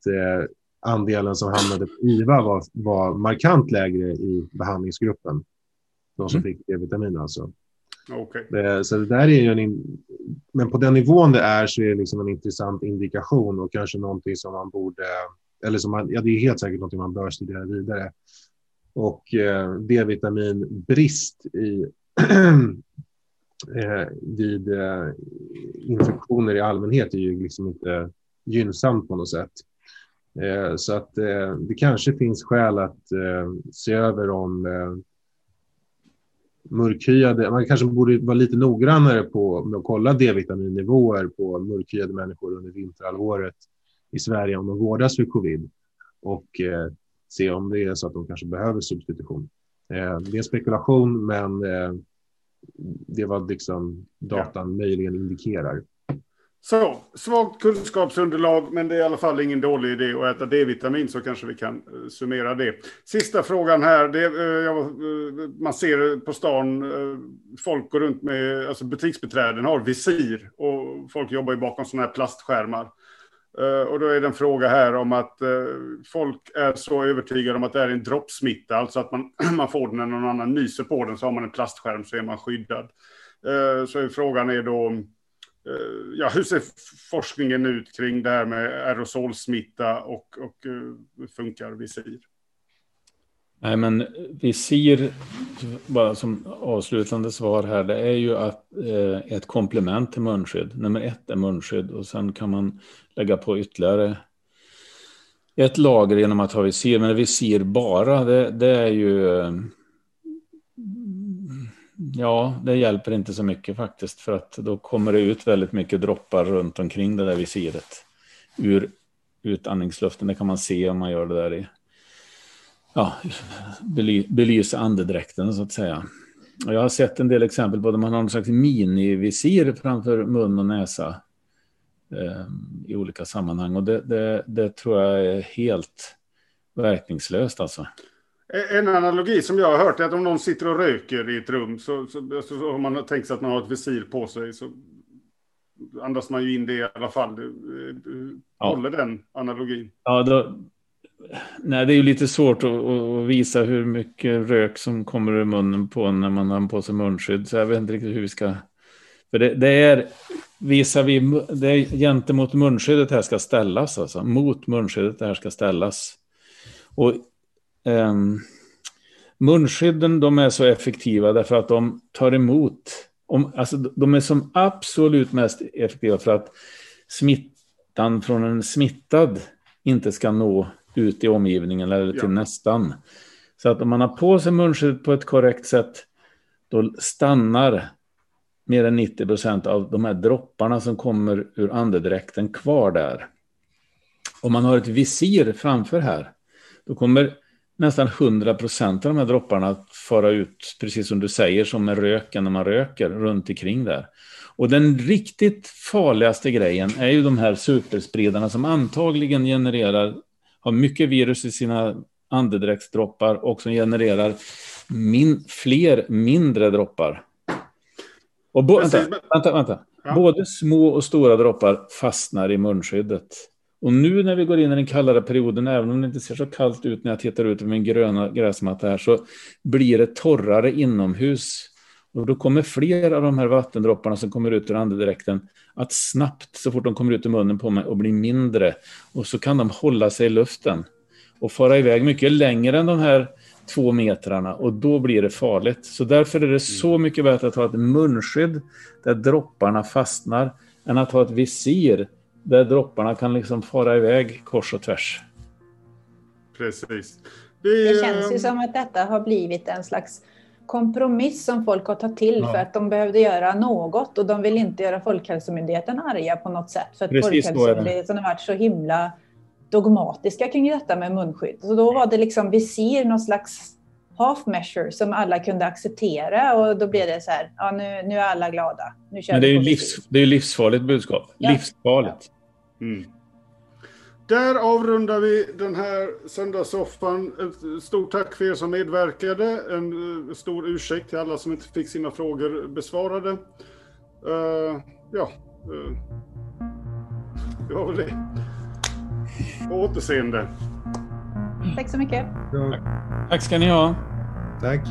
B: andelen som hamnade på IVA var, var markant lägre i behandlingsgruppen. De som mm. fick D-vitamin alltså.
A: Okay.
B: Eh, så det där är ju en... Men på den nivån det är så är det liksom en intressant indikation och kanske någonting som man borde... Eller som man, ja, det är helt säkert någonting man bör studera vidare. Och eh, D-vitaminbrist i, eh, vid eh, infektioner i allmänhet är ju liksom inte gynnsamt på något sätt. Eh, så att eh, det kanske finns skäl att eh, se över om mörkhyade, man kanske borde vara lite noggrannare på med att kolla D-vitaminnivåer på mörkhyade människor under vinterhalvåret i Sverige om de vårdas för covid och eh, se om det är så att de kanske behöver substitution. Eh, det är spekulation, men eh, det vad liksom datan ja. möjligen indikerar.
A: Så, svagt kunskapsunderlag, men det är i alla fall ingen dålig idé att äta D-vitamin, så kanske vi kan uh, summera det. Sista frågan här. Det, uh, jag, eh, man ser på stan, folk går runt med, alltså butiksbeträden har visir och folk jobbar ju bakom sådana här plastskärmar. och då är det en fråga här om att folk är så övertygade om att det är en droppsmitta, alltså att man, man får den när någon annan nyser på den så har man en plastskärm så är man skyddad. så frågan är då Eh, ja, hur ser forskningen ut kring det här med aerosolsmitta och, och eh, hur funkar visir?
D: Nej, men visir, bara som avslutande svar här, det är ju att, eh, ett komplement till munskydd. Nummer ett är munskydd och sen kan man lägga på ytterligare ett lager genom att ha visir. Men visir bara, det, det är ju eh, Ja, det hjälper inte så mycket faktiskt för att då kommer det ut väldigt mycket droppar runt omkring det där visiret ur utandningsluften. Det kan man se om man gör det där i ja, bely, belysa andedräkten så att säga. Och jag har sett en del exempel på där man har någon slags minivisir framför mun och näsa eh, i olika sammanhang och det, det, det tror jag är helt verkningslöst alltså.
A: En analogi som jag har hört är att om någon sitter och röker i ett rum så, så, så, så har man tänkt sig att man har ett visir på sig så andas man ju in det i alla fall. Ja. Håller den analogin?
D: Ja, då, nej, det är ju lite svårt att, att, visa hur mycket rök som kommer ur munnen på när man har på sig munskydd. Så jag vet inte riktigt hur vi ska... För det, det är visar vi, det är gentemot munskyddet här ska ställas, alltså mot munskyddet det här ska ställas. Och Um, munskydden de är så effektiva därför att de tar emot. Om, alltså, de är som absolut mest effektiva för att smittan från en smittad inte ska nå ut i omgivningen eller till ja. nästan. Så att om man har på sig munskydd på ett korrekt sätt då stannar mer än 90 procent av de här dropparna som kommer ur andedräkten kvar där. Om man har ett visir framför här, då kommer nästan 100 procent av de här dropparna fara ut, precis som du säger, som med röken när man röker, runt omkring där. Och den riktigt farligaste grejen är ju de här superspridarna som antagligen genererar, har mycket virus i sina andedräktsdroppar och som genererar min, fler mindre droppar. Och bo, vänta, vänta, vänta. Ja. Både små och stora droppar fastnar i munskyddet. Och nu när vi går in i den kallare perioden, även om det inte ser så kallt ut när jag tittar ut över min gröna gräsmatta här, så blir det torrare inomhus. Och då kommer fler av de här vattendropparna som kommer ut ur andedräkten att snabbt, så fort de kommer ut ur munnen på mig, och bli mindre. Och så kan de hålla sig i luften och fara iväg mycket längre än de här två metrarna och då blir det farligt. Så därför är det så mm. mycket bättre att ha ett munskydd där dropparna fastnar än att ha ett visir där dropparna kan liksom fara iväg kors och tvärs.
A: Precis.
C: Vi, det känns ju som att detta har blivit en slags kompromiss som folk har tagit till ja. för att de behövde göra något och de vill inte göra Folkhälsomyndigheten arga på något sätt. För att Precis Folkhälsomyndigheten har varit så himla dogmatiska kring detta med munskydd. Så då var det liksom visir, någon slags half measure som alla kunde acceptera och då blev det så här, ja nu, nu är alla glada. Nu
D: kör Men det är ju livs, det är livsfarligt budskap. Ja. Livsfarligt. Ja. Mm.
A: Där avrundar vi den här söndagssoffan. Stort tack för er som medverkade. En eh, stor ursäkt till alla som inte fick sina frågor besvarade. Uh, ja, uh, det var väl det. På återseende.
C: Tack så mycket.
D: Tack ska ni ha.
B: Tac.